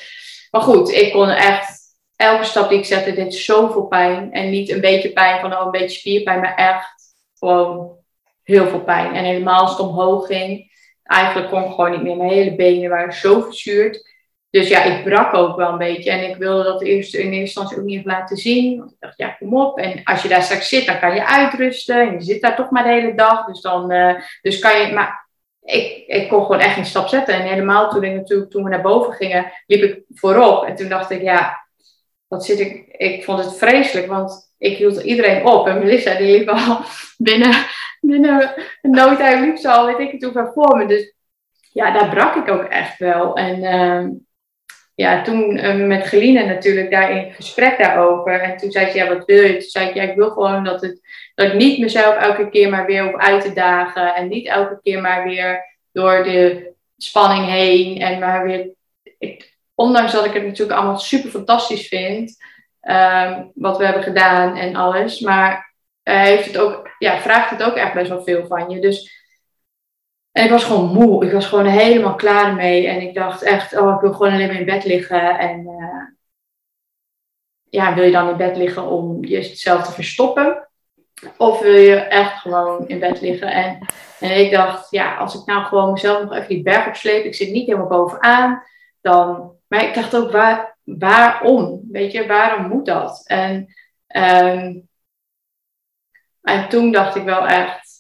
Maar goed, ik kon echt, elke stap die ik zette, deed zoveel pijn. En niet een beetje pijn van oh, een beetje spierpijn, maar echt gewoon heel veel pijn. En helemaal als omhoog ging, eigenlijk kon ik gewoon niet meer. Mijn hele benen waren zo verzuurd. Dus ja, ik brak ook wel een beetje. En ik wilde dat eerst in eerste instantie ook niet even laten zien. Want ik dacht, ja, kom op. En als je daar straks zit, dan kan je uitrusten. En je zit daar toch maar de hele dag. Dus dan uh, dus kan je. Maar ik, ik kon gewoon echt geen stap zetten. En helemaal toen, ik natuurlijk, toen we naar boven gingen, liep ik voorop. En toen dacht ik, ja, wat zit ik... Ik vond het vreselijk, want ik hield iedereen op. En Melissa, die liep al binnen, binnen een noodtijd, liep ze al, weet ik het hoeveel voor me. Dus ja, daar brak ik ook echt wel. En uh, ja, toen uh, met Geline natuurlijk daar in gesprek daarover. En toen zei ze, ja, wat wil je? Toen zei ik, ja, ik wil gewoon dat, het, dat ik niet mezelf elke keer maar weer op uit te dagen. En niet elke keer maar weer door de spanning heen. En maar weer, ondanks dat ik het natuurlijk allemaal super fantastisch vind, ehm, wat we hebben gedaan en alles, maar hij heeft het ook, ja, vraagt het ook echt best wel veel van je. Dus en ik was gewoon moe. Ik was gewoon helemaal klaar mee. En ik dacht echt, oh, ik wil gewoon alleen maar in bed liggen. En uh, ja, wil je dan in bed liggen om jezelf te verstoppen? Of wil je echt gewoon in bed liggen? En, en ik dacht, ja, als ik nou gewoon mezelf nog even die berg opsleep. Ik zit niet helemaal bovenaan. Dan, maar ik dacht ook, waar, waarom? Weet je, waarom moet dat? En, um, en toen dacht ik wel echt,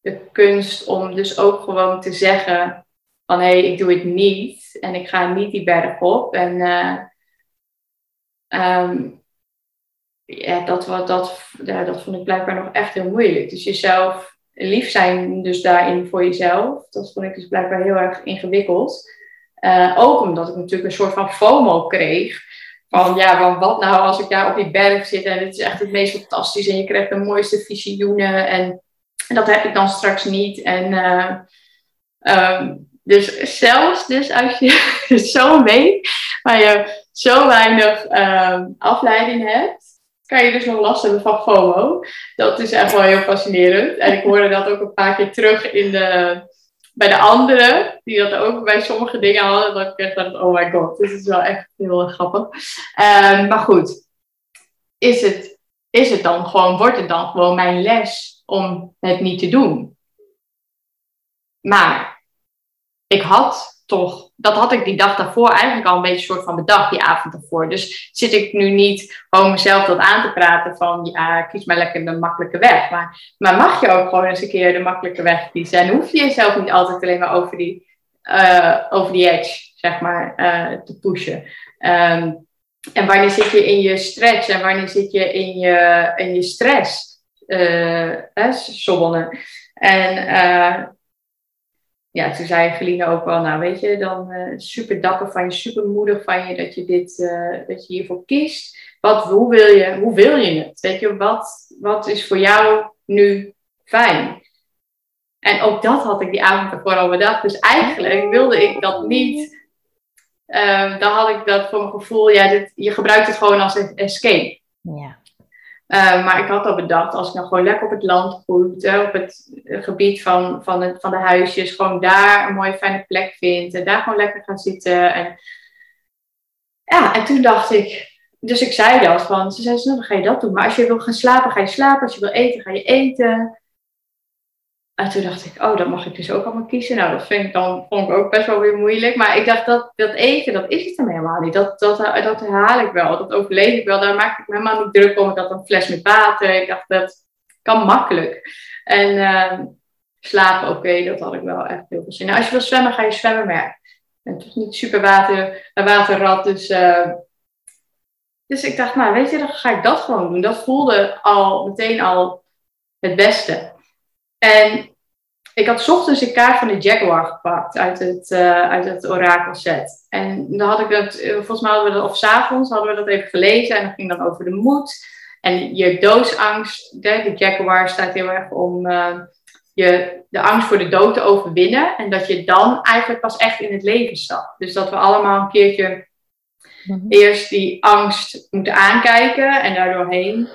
de kunst om dus ook gewoon te zeggen van hé, hey, ik doe het niet en ik ga niet die berg op. En uh, um, ja, dat, wat, dat, dat vond ik blijkbaar nog echt heel moeilijk. Dus jezelf lief zijn dus daarin voor jezelf, dat vond ik dus blijkbaar heel erg ingewikkeld. Uh, ook omdat ik natuurlijk een soort van FOMO kreeg. Van ja, wat nou als ik daar op die berg zit en het is echt het meest fantastisch en je krijgt de mooiste visioenen en dat heb ik dan straks niet. En uh, um, dus zelfs dus als je *laughs* zo weet, waar je zo weinig um, afleiding hebt, kan je dus nog last hebben van FOMO. Dat is echt wel heel fascinerend. En ik hoorde dat ook een paar keer terug in de, bij de anderen, die dat ook bij sommige dingen hadden. Dat ik echt dacht, oh my god, dit is wel echt heel grappig. Um, maar goed, is het, is het dan gewoon, wordt het dan gewoon mijn les om het niet te doen. Maar ik had toch, dat had ik die dag daarvoor eigenlijk al een beetje soort van bedacht, die avond daarvoor. Dus zit ik nu niet gewoon mezelf dat aan te praten van, ja, kies maar lekker de makkelijke weg. Maar, maar mag je ook gewoon eens een keer de makkelijke weg kiezen? En hoef je jezelf niet altijd alleen maar over die, uh, over die edge, zeg maar, uh, te pushen. Um, en wanneer zit je in je stretch en wanneer zit je in je, in je stress? uh, sobbelen. En ja, toen zei Geline ook wel, nou weet je, dan uh, super dapper van je, super moedig van je dat je, dit, dat je hiervoor kiest. Wat, hoe, wil je, hoe wil je het? Weet je, wat, wat is voor jou nu fijn? En ook dat had ik die avond ervoor al bedacht. Dus eigenlijk wilde ik dat niet. Um, dan had ik dat voor mijn gevoel, ja, dit, je gebruikt het gewoon als een escape. Ja. Uh, maar ik had al bedacht, als ik nou gewoon lekker op het land groeit, op het gebied van, van, van de huisjes, gewoon daar een mooie fijne plek vind en daar gewoon lekker gaan zitten. En, ja, en toen dacht ik, dus ik zei dat van, ze zei, nou, dan ga je dat doen. Maar als je wil gaan slapen, ga je slapen. Als je wil eten, ga je eten. En toen dacht ik, oh, dat mag ik dus ook allemaal kiezen. Nou, dat vind ik dan, vond ik ook best wel weer moeilijk. Maar ik dacht, dat, dat eten, dat is het dan helemaal niet. Dat, dat, dat herhaal ik wel, dat overleef ik wel. Daar maak ik me helemaal niet druk om. Ik had een fles met water. Ik dacht, dat kan makkelijk. En uh, slapen, oké, dat had ik wel echt heel veel zin in. als je wil zwemmen, ga je zwemmen. Maar ik ben toch niet super water, waterrad, dus... Uh, dus ik dacht, nou weet je, dan ga ik dat gewoon doen. Dat voelde al meteen al het beste. En ik had ochtends een kaart van de Jaguar gepakt uit het, uh, uit het orakelset. En dan had ik dat, eh, volgens mij hadden we dat, of s'avonds hadden we dat even gelezen. En dat ging dan over de moed. En je doodsangst, de, de Jaguar staat heel erg om uh, je, de angst voor de dood te overwinnen. En dat je dan eigenlijk pas echt in het leven stapt. Dus dat we allemaal een keertje mhm. eerst die angst moeten aankijken en daardoor heen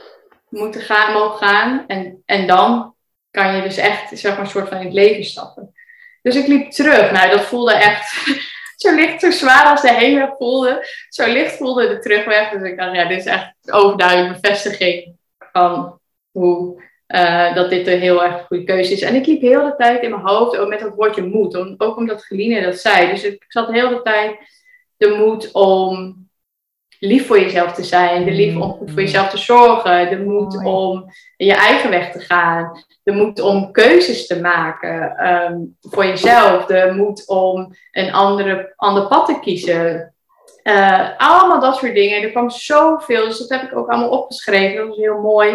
moeten gaan, mogen gaan. En, en dan kan je dus echt zeg maar, een soort van in het leven stappen. Dus ik liep terug. Nou, dat voelde echt *laughs* zo licht, zo zwaar als de heenweg voelde. Zo licht voelde de terugweg. Dus ik dacht, ja, dit is echt overduidelijk bevestiging van hoe, uh, dat dit een heel erg goede keuze is. En ik liep heel de tijd in mijn hoofd ook met dat woordje moed. ook omdat Geline dat zei. Dus ik zat heel de tijd de moed om lief voor jezelf te zijn, de lief om voor jezelf te zorgen, de moed om je eigen weg te gaan, de moed om keuzes te maken um, voor jezelf, de moed om een andere, ander pad te kiezen. Uh, allemaal dat soort dingen. Er kwam zoveel, dus dat heb ik ook allemaal opgeschreven. Dat was heel mooi.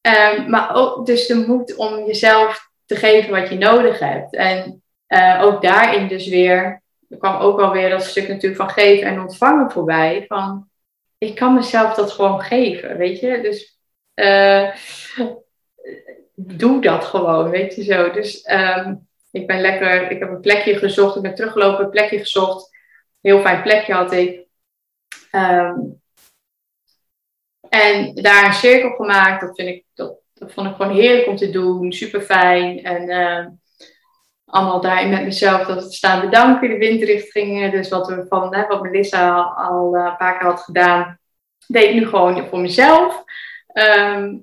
Um, maar ook dus de moed om jezelf te geven wat je nodig hebt. En uh, ook daarin dus weer er kwam ook alweer dat stuk natuurlijk van geven en ontvangen voorbij. Van, ik kan mezelf dat gewoon geven, weet je. Dus uh, doe dat gewoon, weet je zo. Dus um, ik ben lekker, ik heb een plekje gezocht, ik ben teruggelopen, een plekje gezocht. heel fijn plekje had ik. Ehm, en daar een cirkel gemaakt. Dat, vind ik, dat, dat vond ik gewoon heerlijk om te doen. Super fijn. En uh, allemaal daarin met mezelf dat het staan bedanken, de windrichtingen. Dus wat, we van, hè, wat Melissa al, al een paar keer had gedaan, deed ik nu gewoon voor mezelf. Ehm,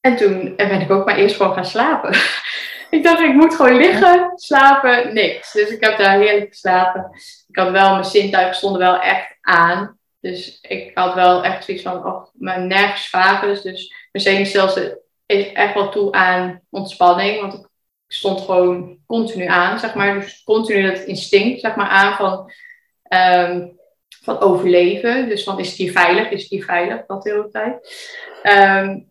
en toen ben ik ook maar eerst gewoon gaan slapen. *laughs* ik dacht, ik moet gewoon liggen, slapen, niks. Dus ik heb daar heerlijk geslapen. Ik had wel, mijn zintuigen stonden wel echt aan. Dus ik had wel echt zoiets van, oh, mijn nergens vagels. Dus mijn zenuwstelsel is echt wel toe aan ontspanning. Want ik stond gewoon continu aan, zeg maar. Dus continu dat instinct, zeg maar, aan van, um, van overleven. Dus van, is hier veilig? Is hier veilig? Dat de hele tijd. Um,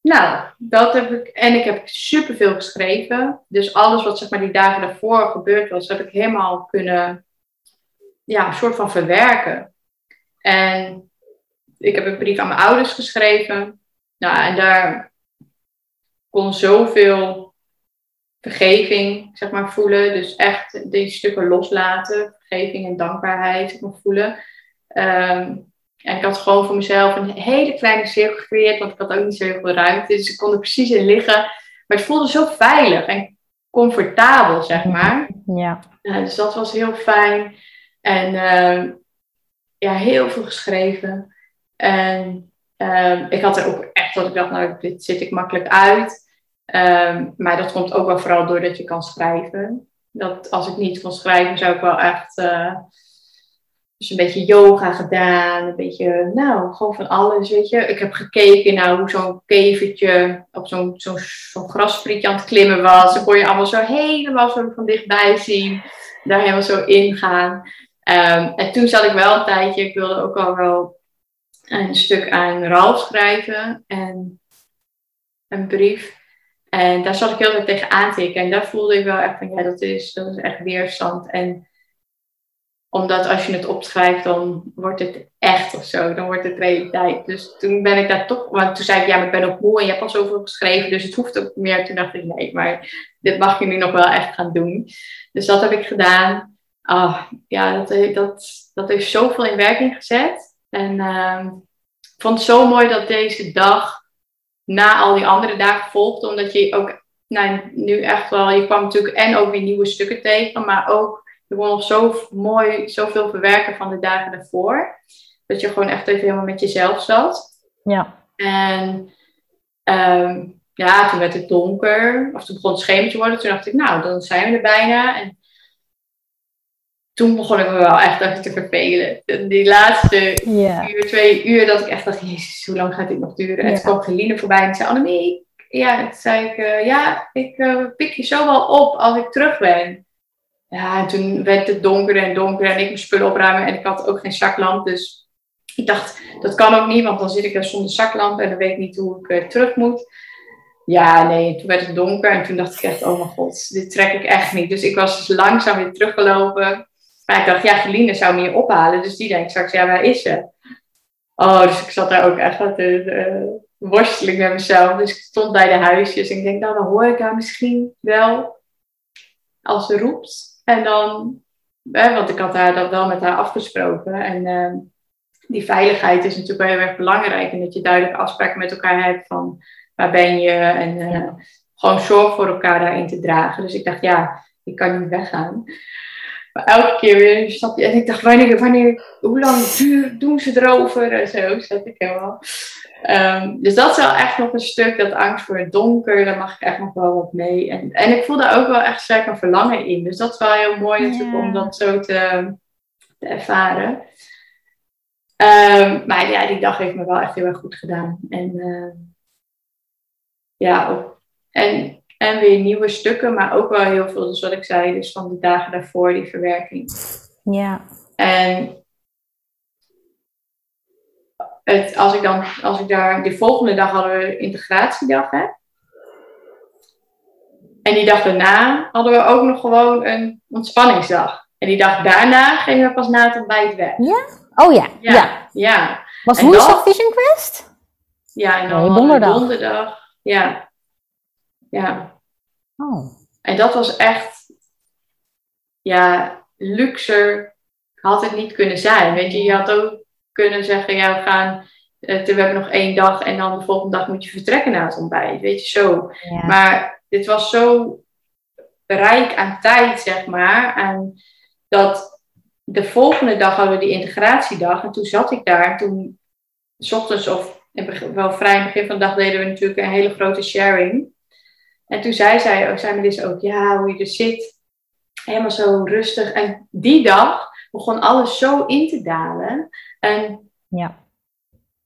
nou, dat heb ik. En ik heb superveel geschreven. Dus alles wat zeg maar die dagen daarvoor gebeurd was, heb ik helemaal kunnen, ja, een soort van verwerken. En ik heb een brief aan mijn ouders geschreven. Nou, en daar kon zoveel vergeving, zeg maar, voelen. Dus echt die stukken loslaten, vergeving en dankbaarheid zeg maar, voelen. Um, en ik had gewoon voor mezelf een hele kleine cirkel gecreëerd, want ik had ook niet zo heel veel ruimte. Dus ik kon er precies in liggen. Maar het voelde zo veilig en comfortabel, zeg maar. Ja. Uh, dus dat was heel fijn. En uh, ja, heel veel geschreven. En uh, ik had er ook echt dat ik dacht, nou, dit zit ik makkelijk uit. Um, maar dat komt ook wel vooral doordat je kan schrijven. Dat als ik niet kon schrijven, zou ik wel echt uh, dus een beetje yoga gedaan, een beetje, nou, gewoon van alles, weet je. Ik heb gekeken naar hoe zo'n kevertje op zo'n zo'n grasvlietje aan het klimmen was. Dan kon je allemaal zo helemaal zo van dichtbij zien, daar helemaal zo ingaan. Um, en toen zat ik wel een tijdje, ik wilde ook al wel een stuk aan Ralf schrijven en een brief. En daar zat ik heel erg tegen aantikken. En daar voelde ik wel echt van, ja, dat is, dat is echt weerstand. En omdat als je het opschrijft, dan wordt het echt of zo. Dan wordt het realiteit. Dus toen ben ik daar toch... Want toen zei ik, ja, maar ik ben ook moe en je hebt al zoveel geschreven. Dus het hoeft ook meer. Toen dacht ik, nee, maar dit mag je nu nog wel echt gaan doen. Dus dat heb ik gedaan. Oh, ja, dat, dat, dat heeft zoveel in werking gezet. En uh, ik vond het zo mooi dat deze dag na al die andere dagen volgde. Omdat je ook nou, nu echt wel... Je kwam natuurlijk en ook weer nieuwe stukken tegen. Maar ook je kon nog zo mooi, zoveel verwerken van de dagen daarvoor. Dat je gewoon echt even helemaal met jezelf zat. Ja. En um, ja, toen werd het donker. Of toen begon het schemertje te worden. Toen dacht ik, nou, dan zijn we er bijna. En toen begon ik me wel echt even te vervelen. Die laatste yeah. uur, twee uur, dat ik echt dacht, jezus, hoe lang gaat dit nog duren? En toen kwam Geline voorbij en zei, Annemie, ja, toen zei ik, uh, ja, ik uh, pik je zo wel op als ik terug ben. Ja, en toen werd het donker en donker en ik mijn spullen opruimen en ik had ook geen zaklamp. Dus ik dacht, dat kan ook niet, want dan zit ik daar zonder zaklamp en dan weet ik niet hoe ik uh, terug moet. Ja, nee, toen werd het donker en toen dacht ik echt, oh mijn god, dit trek ik echt niet. Dus ik was dus langzaam weer teruggelopen. Maar ik dacht, ja, Geline zou me hier ophalen. Dus die denkt straks, ja, waar is ze? Oh, dus ik zat daar ook echt worsteling met mezelf. Dus ik stond bij de huisjes en ik denk, nou, dan hoor ik haar misschien wel als ze roept. En dan, hè, want ik had daar dat wel met haar afgesproken. En uh, die veiligheid is natuurlijk wel heel erg belangrijk. En dat je duidelijke afspraken met elkaar hebt van waar ben je. En uh, ja. gewoon zorg voor elkaar daarin te dragen. Dus ik dacht, ja, ik kan niet weggaan. Maar elke keer weer een stapje. En ik dacht, wanneer, wanneer hoe lang duur, doen ze erover? En zo zat ik helemaal. Um, dus dat is wel echt nog een stuk, dat angst voor het donker, daar mag ik echt nog wel wat mee. En, en ik voel daar ook wel echt sterk een verlangen in. Dus dat is wel heel mooi natuurlijk ja. om dat zo te, te ervaren. Um, maar ja, die dag heeft me wel echt heel erg goed gedaan. En uh, ja, en, en weer nieuwe stukken, maar ook wel heel veel, dus wat ik zei, dus van de dagen daarvoor, die verwerking. Ja. En het, als ik dan, als ik daar, de volgende dag hadden we integratiedag, hè. En die dag daarna hadden we ook nog gewoon een ontspanningsdag. En die dag daarna gingen we pas na het ontbijt weg. Ja? Oh ja. Ja. ja. ja. Was woensdag Vision Quest? Ja, en dan nee, donderdag. donderdag. Ja. Ja. Oh. En dat was echt, ja, luxer had het niet kunnen zijn. Weet je, je had ook kunnen zeggen, ja, we gaan, we hebben nog één dag en dan de volgende dag moet je vertrekken naar het ontbijt. Weet je, zo. Maar dit was zo rijk aan tijd, zeg maar. En dat de volgende dag hadden we die integratiedag. En toen zat ik daar. Toen, s ochtends of wel vrij in het begin van de dag, deden we natuurlijk een hele grote sharing. En toen zei zij, zei Melissa ook, ja, hoe je er zit. Helemaal zo rustig. En die dag begon alles zo in te dalen. En ja.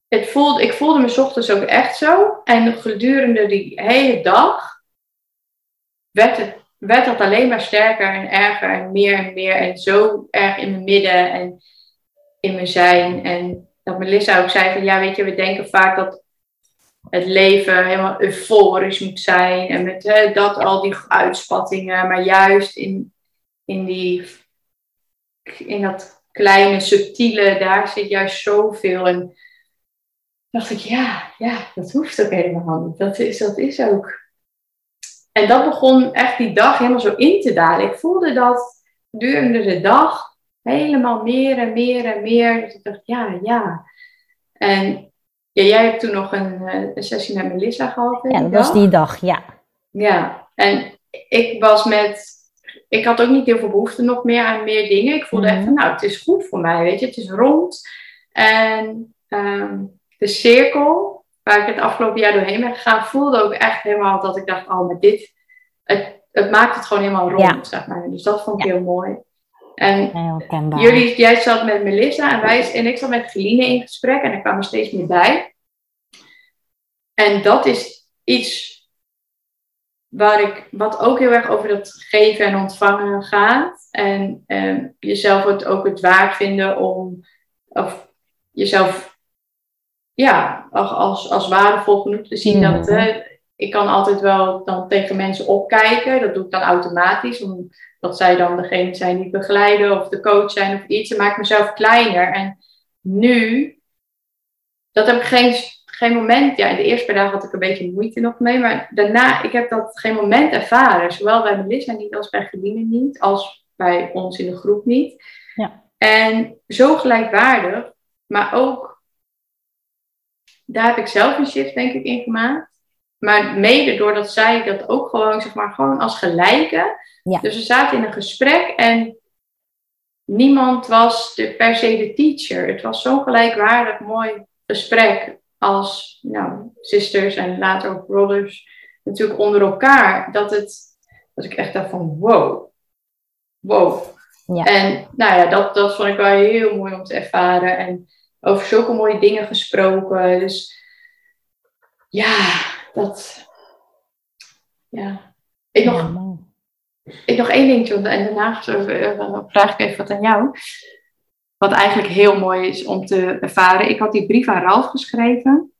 het voelde, ik voelde me ochtends ook echt zo. En gedurende die hele dag werd het werd dat alleen maar sterker en erger en meer en meer. En zo erg in mijn midden en in mijn zijn. En dat Melissa ook zei van ja, weet je, we denken vaak dat het leven helemaal euforisch moet zijn. En met hè, dat al die uitspattingen. Maar juist in, in, die, in dat kleine, subtiele, daar zit juist zoveel. En dacht ik, ja, ja, dat hoeft ook helemaal niet. Dat is, dat is ook en dat begon echt die dag helemaal zo in te dalen. Ik voelde dat durende de dag helemaal meer en meer en meer. Dus ik dacht, ja, ja. En ja, jij hebt toen nog een, eh, een sessie met Melissa gehad. Ja, dat was die dag, ja. Ja, en ik was met. Ik had ook niet heel veel behoefte nog meer aan meer dingen. Ik voelde echt mhm. van, nou, het is goed voor mij, weet je. Het is rond. En um, de cirkel, waar ik het afgelopen jaar doorheen ben gegaan, voelde ook echt helemaal dat ik dacht, oh, met dit, het, het maakt het gewoon helemaal rond, zeg maar. Dus dat vond ik heel mooi. En jullie, jij zat met Melissa en, wij, en ik zat met Geline in gesprek en er kwam er steeds meer bij. En dat is iets waar ik, wat ook heel erg over dat geven en ontvangen gaat. En eh, jezelf het ook het waard vinden om, of jezelf ja, als, als waardevol genoeg te zien. Dat, uh, ik kan altijd wel dan tegen mensen opkijken. Dat doe ik dan automatisch. Omdat zij dan degene zijn die begeleiden of de coach zijn of iets. Dat maakt mezelf kleiner. En nu, dat heb ik geen, geen moment. Ja, in de eerste paar dagen had ik een beetje moeite nog mee. Maar daarna, ik heb dat geen moment ervaren. Zowel bij Melissa niet als bij Gedine niet. Als bij ons in de groep niet. Ja. En zo gelijkwaardig. Maar ook daar heb ik zelf een shift denk ik in gemaakt. Maar mede doordat zij dat ook gewoon, zeg maar, gewoon als gelijke. Ja. Dus we zaten in een gesprek en niemand was de, per se de teacher. Het was zo'n gelijkwaardig mooi gesprek als nou, sisters en later ook brothers. Natuurlijk onder elkaar. Dat, het, dat ik echt dacht van wow. Wow. Ja. En nou ja, dat, dat vond ik wel heel mooi om te ervaren. En over zulke mooie dingen gesproken. Dus ja, dat. Ja. Ik nog, ik nog één dingetje en daarna eh, vraag ik even wat aan jou. Wat eigenlijk heel mooi is om te ervaren. Ik had die brief aan Ralf geschreven.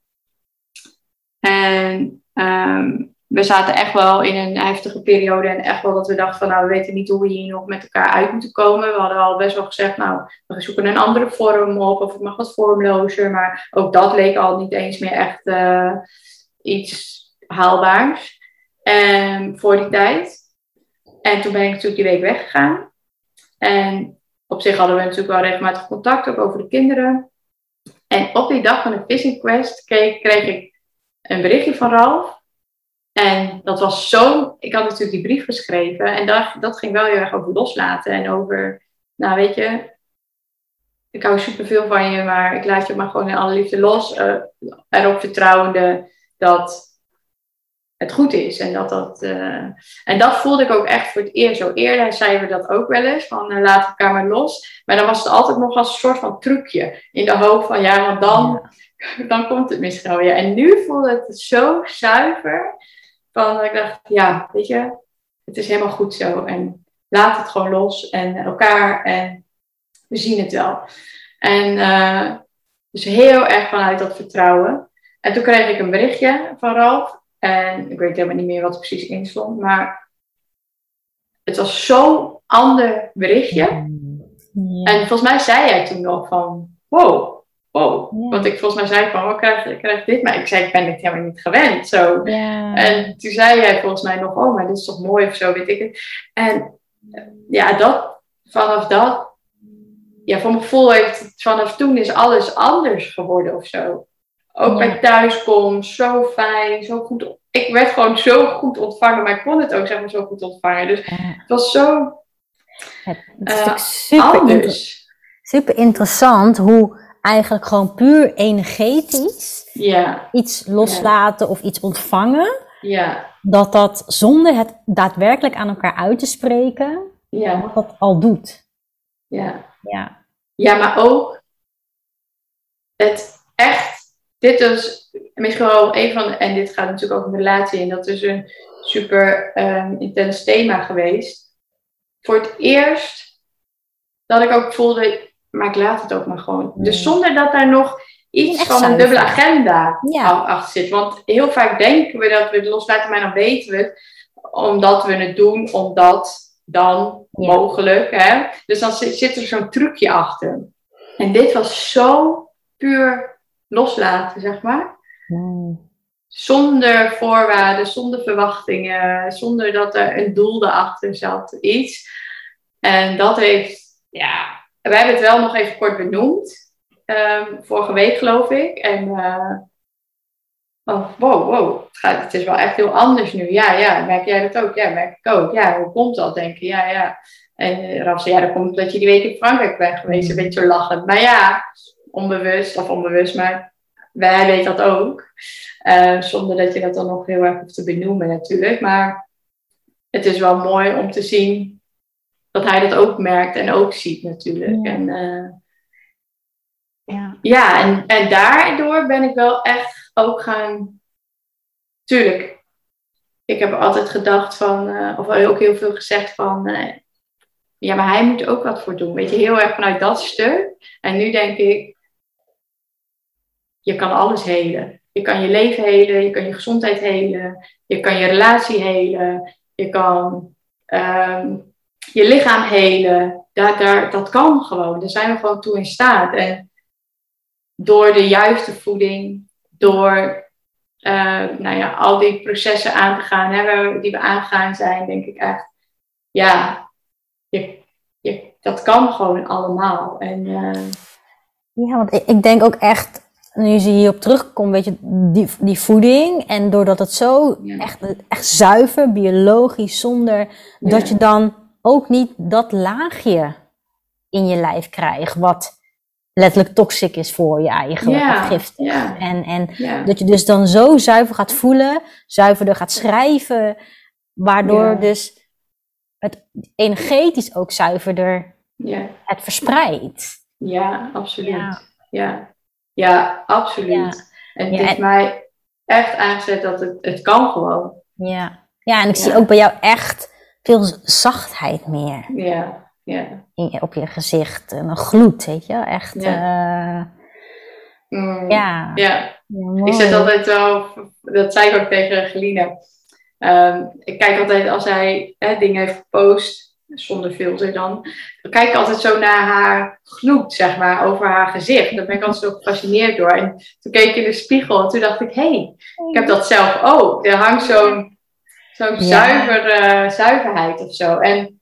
En um, we zaten echt wel in een heftige periode. En echt wel dat we dachten van nou, we weten niet hoe we hier nog met elkaar uit moeten komen. We hadden al best wel gezegd, nou, we zoeken een andere vorm op. Of het mag wat vormlozer. Maar ook dat leek al niet eens meer echt uh, iets haalbaars. Um, voor die tijd. En toen ben ik natuurlijk die week weggegaan. En op zich hadden we natuurlijk wel regelmatig contact, ook over de kinderen. En op die dag van de Fishing Quest kreeg, ik een berichtje van Ralf. En dat was zo. Ik had natuurlijk die brief geschreven. En dat, dat ging wel heel erg over loslaten. En over, nou weet je, ik hou superveel van je, maar ik laat je maar gewoon in alle liefde los. Uh, erop vertrouwende dat het goed is. En dat, dat, uh, en dat voelde ik ook echt voor het eerst. Zo eerder zeiden we dat ook wel eens, van uh, laat elkaar maar los. Maar dan was het altijd nog als een soort van trucje. In de hoop van, ja, want dan, *laughs* dan komt het misschien wel weer. En nu voelde het zo zuiver. Van ik dacht, ja, weet je, het is helemaal goed zo. En laat het gewoon los en elkaar en we zien het wel. En uh, dus heel erg vanuit dat vertrouwen. En toen kreeg ik een berichtje van Ralf. En ik weet helemaal niet meer wat er precies in stond. Maar het was zo'n ander berichtje. En volgens mij zei jij toen nog van... Wow, wow. Want ik volgens mij zei van, oh, krijg, krijg dit? Maar ik zei, ik ben dit helemaal niet gewend. Zo. En toen zei jij volgens mij nog, oh, maar dit is toch mooi of zo, weet ik het. En ja, dat, vanaf dat ja, voor mijn gevoel heeft het vanaf toen is alles anders geworden of zo. Ook bij thuiskomst, zo fijn, zo goed. Ik werd gewoon zo goed ontvangen, maar ik kon het ook zeg maar zo goed ontvangen. Dus het was zo Het is Eh, super, inter- super interessant hoe eigenlijk gewoon puur energetisch Ja, iets loslaten of iets ontvangen, ja, dat dat zonder het daadwerkelijk aan elkaar uit te spreken, wat dat al doet. ja. Ja. Ja, maar ook het echt, dit is misschien wel een van, en dit gaat natuurlijk over een relatie en dat is een super ehm, intens thema geweest. Voor het eerst dat ik ook voelde, maar ik laat het ook maar gewoon. Mm. Dus zonder dat daar nog iets van een dubbele agenda Ja. achter zit. Want heel vaak denken we dat we het loslaten, maar dan weten we het omdat we het doen, omdat dan Ja. mogelijk. Hè? Dus dan zit, zit er zo'n trucje achter. En dit was zo puur loslaten, zeg maar. Mm. Zonder voorwaarden, zonder verwachtingen, zonder dat er een doel erachter zat, iets. En dat heeft, ja, wij hebben het wel nog even kort benoemd. ehm, vorige week geloof ik. En eh, oh, wow, wow, het, gaat, het is wel echt heel anders nu. Ja, ja, merk jij dat ook? Ja, merk ik ook. Ja, hoe komt dat, denk je? Ja, ja. En uh, Raf zei, ja, dat komt dat je die week in Frankrijk bent geweest, een beetje lachend. Maar ja, onbewust of onbewust, maar wij weten dat ook. Uh, zonder dat je dat dan nog heel erg hoeft te benoemen natuurlijk. Maar het is wel mooi om te zien dat hij dat ook merkt en ook ziet natuurlijk. Ja. En, uh, ja. ja, en, en daardoor ben ik wel echt ook gaan... Tuurlijk, ik heb altijd gedacht van... Uh, of ook heel veel gezegd van... Uh, ja, maar hij moet ook wat voor doen. Weet je, heel erg vanuit dat stuk. En nu denk ik... Je kan alles helen. Je kan je leven helen, je kan je gezondheid helen, je kan je relatie helen, je kan um, je lichaam helen. Daar, daar, dat kan gewoon. Daar zijn we gewoon toe in staat. En door de juiste voeding, door uh, nou ja, al die processen aan te gaan, hè, die we aangegaan zijn, denk ik echt, ja, je, je, dat kan gewoon allemaal. En, uh, ja, want ik denk ook echt nu ze hierop terugkomt, weet je, die, die voeding. En doordat het zo ja. echt, echt zuiver, biologisch, zonder ja. dat je dan ook niet dat laagje in je lijf krijgt, wat letterlijk toxic is voor je eigenlijk, ja. giftig. En, en dat je dus dan zo zuiver gaat voelen, zuiverder gaat schrijven, waardoor dus het energetisch ook zuiverder het verspreidt. Ja, absoluut. ja. Ja, absoluut. Ja. En het ja, heeft en... mij echt aangezet dat het, het kan gewoon. Ja, ja en ik ja. zie ook bij jou echt veel zachtheid meer. Ja, ja. In, op je gezicht. En een gloed, weet je Echt, ja. Uh, mm, ja. ja. ik zet altijd wel, dat zei ik ook tegen Gelina. Um, ik kijk altijd als hij hè, dingen heeft gepost, zonder filter dan. Dan kijk ik altijd zo naar haar gloed, zeg maar, over haar gezicht. Daar ben ik altijd zo gefascineerd door. En toen keek ik in de spiegel en toen dacht ik, hé, hey, ik heb dat zelf ook. Er hangt zo'n zo'n ja. zuiver, uh, zuiverheid of zo. En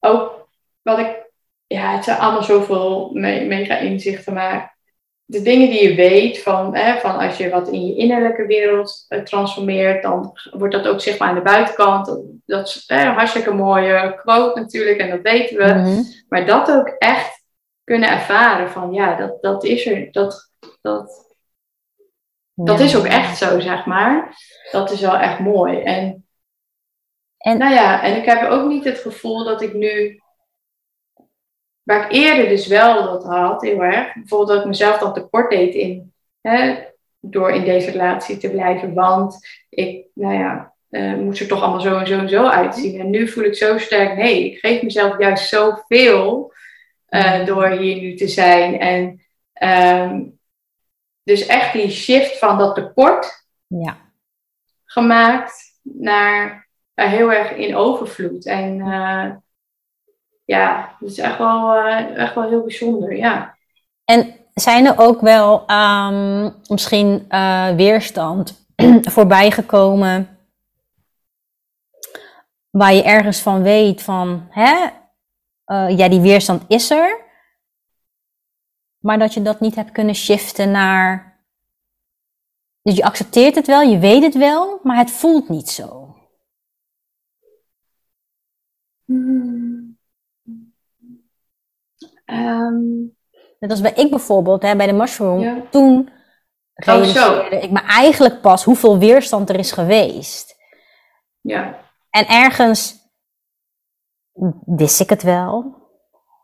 ook wat ik, ja, het zijn allemaal zoveel me mega inzichten, maar de dingen die je weet van, hè, van als je wat in je innerlijke wereld uh, transformeert, dan wordt dat ook zichtbaar aan de buitenkant. Dat, dat is een hartstikke mooie quote natuurlijk en dat weten we. Mhm. Mm -hmm. Maar dat ook echt kunnen ervaren van ja, dat, dat is er. Dat, dat, ja. dat is ook echt zo, zeg maar. Dat is wel echt mooi. En, en nou ja, en ik heb ook niet het gevoel dat ik nu Waar ik eerder dus wel dat had, heel erg. Bijvoorbeeld dat ik mezelf dan tekort deed in, hè, door in deze relatie te blijven. Want ik, nou ja, uh, moest er toch allemaal zo en zo en zo uitzien. En nu voel ik zo sterk, nee, ik geef mezelf juist zoveel uh, door hier nu te zijn. En um, dus echt die shift van dat tekort ja. gemaakt naar uh, heel erg in overvloed. En ja, dat is echt wel, uh, echt wel heel bijzonder, ja. En zijn er ook wel um, misschien uh, weerstand *clears throat* voorbij gekomen waar je ergens van weet van, hè, uh, ja, die weerstand is er, maar dat je dat niet hebt kunnen shiften naar. Dus je accepteert het wel, je weet het wel, maar het voelt niet zo. Hmm. Um, Net als bij ik bijvoorbeeld, hè, bij de mushroom, Ja. toen Oh, realiseerde ik me eigenlijk pas hoeveel weerstand er is geweest. ja. En ergens wist ik het wel,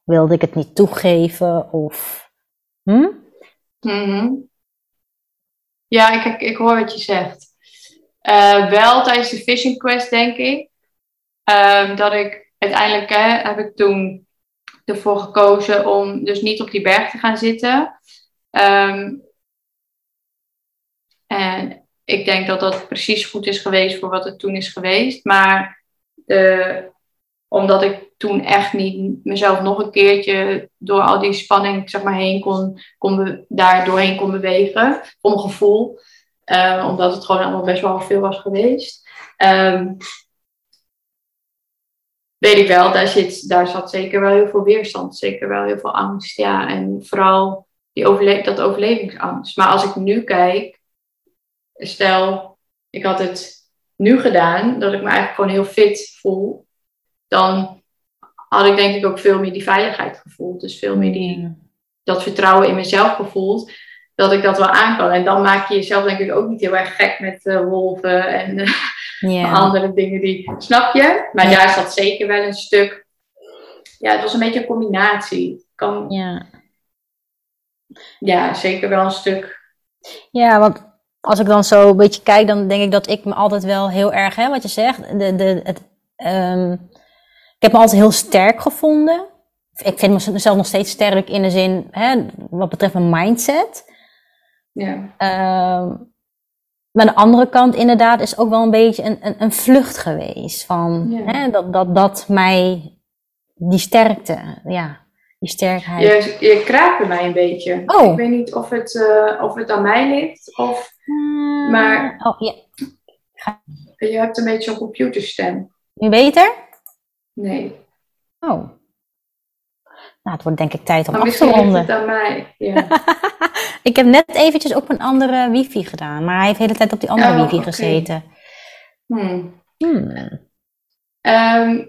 wilde ik het niet toegeven of. Hm? Mhm. Ja, ik, ik, ik hoor wat je zegt. Eh, wel tijdens de Fishing Quest, denk ik. ehm, dat ik uiteindelijk hè, heb ik toen ervoor gekozen om dus niet op die berg te gaan zitten. Ehm, en ik denk dat dat precies goed is geweest voor wat het toen is geweest. Maar eh, omdat ik toen echt niet mezelf nog een keertje door al die spanning zeg maar, heen kon, kon daar doorheen kon bewegen, mijn gevoel. Eh, omdat het gewoon allemaal best wel veel was geweest. Ehm, weet ik wel, daar, zit, daar zat zeker wel heel veel weerstand. Zeker wel heel veel angst, ja. En vooral die overle dat overlevingsangst. Maar als ik nu kijk, stel, ik had het nu gedaan, dat ik me eigenlijk gewoon heel fit voel, dan had ik denk ik ook veel meer die veiligheid gevoeld. Dus veel meer die, dat vertrouwen in mezelf gevoeld, dat ik dat wel aan kan. En dan maak je jezelf denk ik ook niet heel erg gek met eh, wolven en eh, Ja. andere dingen die, snap je? Maar daar zat zeker wel een stuk, ja, het was een beetje een combinatie. Kan, Ja. ja, zeker wel een stuk. ja, want als ik dan zo een beetje kijk, dan denk ik dat ik me altijd wel heel erg, hè, wat je zegt, de, de, het, ehm, ik heb me altijd heel sterk gevonden. Ik vind mezelf nog steeds sterk in de zin, hè, wat betreft mijn mindset. Ja, Ehm, maar aan de andere kant inderdaad is ook wel een beetje een, een, een vlucht geweest. Van, Ja. hè, dat, dat, dat mij, die sterkte, ja, die sterkheid. je, je kraakt bij mij een beetje. Oh. Ik weet niet of het, eh, of het aan mij ligt of Hmm, Maar- Oh, ja. je hebt een beetje een computerstem. Nu beter? Nee. Oh. Nou, het wordt denk ik tijd om Maar af te ronden. het aan mij. Ja. *laughs* ik heb net eventjes op een andere wifi gedaan, maar hij heeft de hele tijd op die andere Oh, wifi gezeten. Hmm. Hmm. Ehm,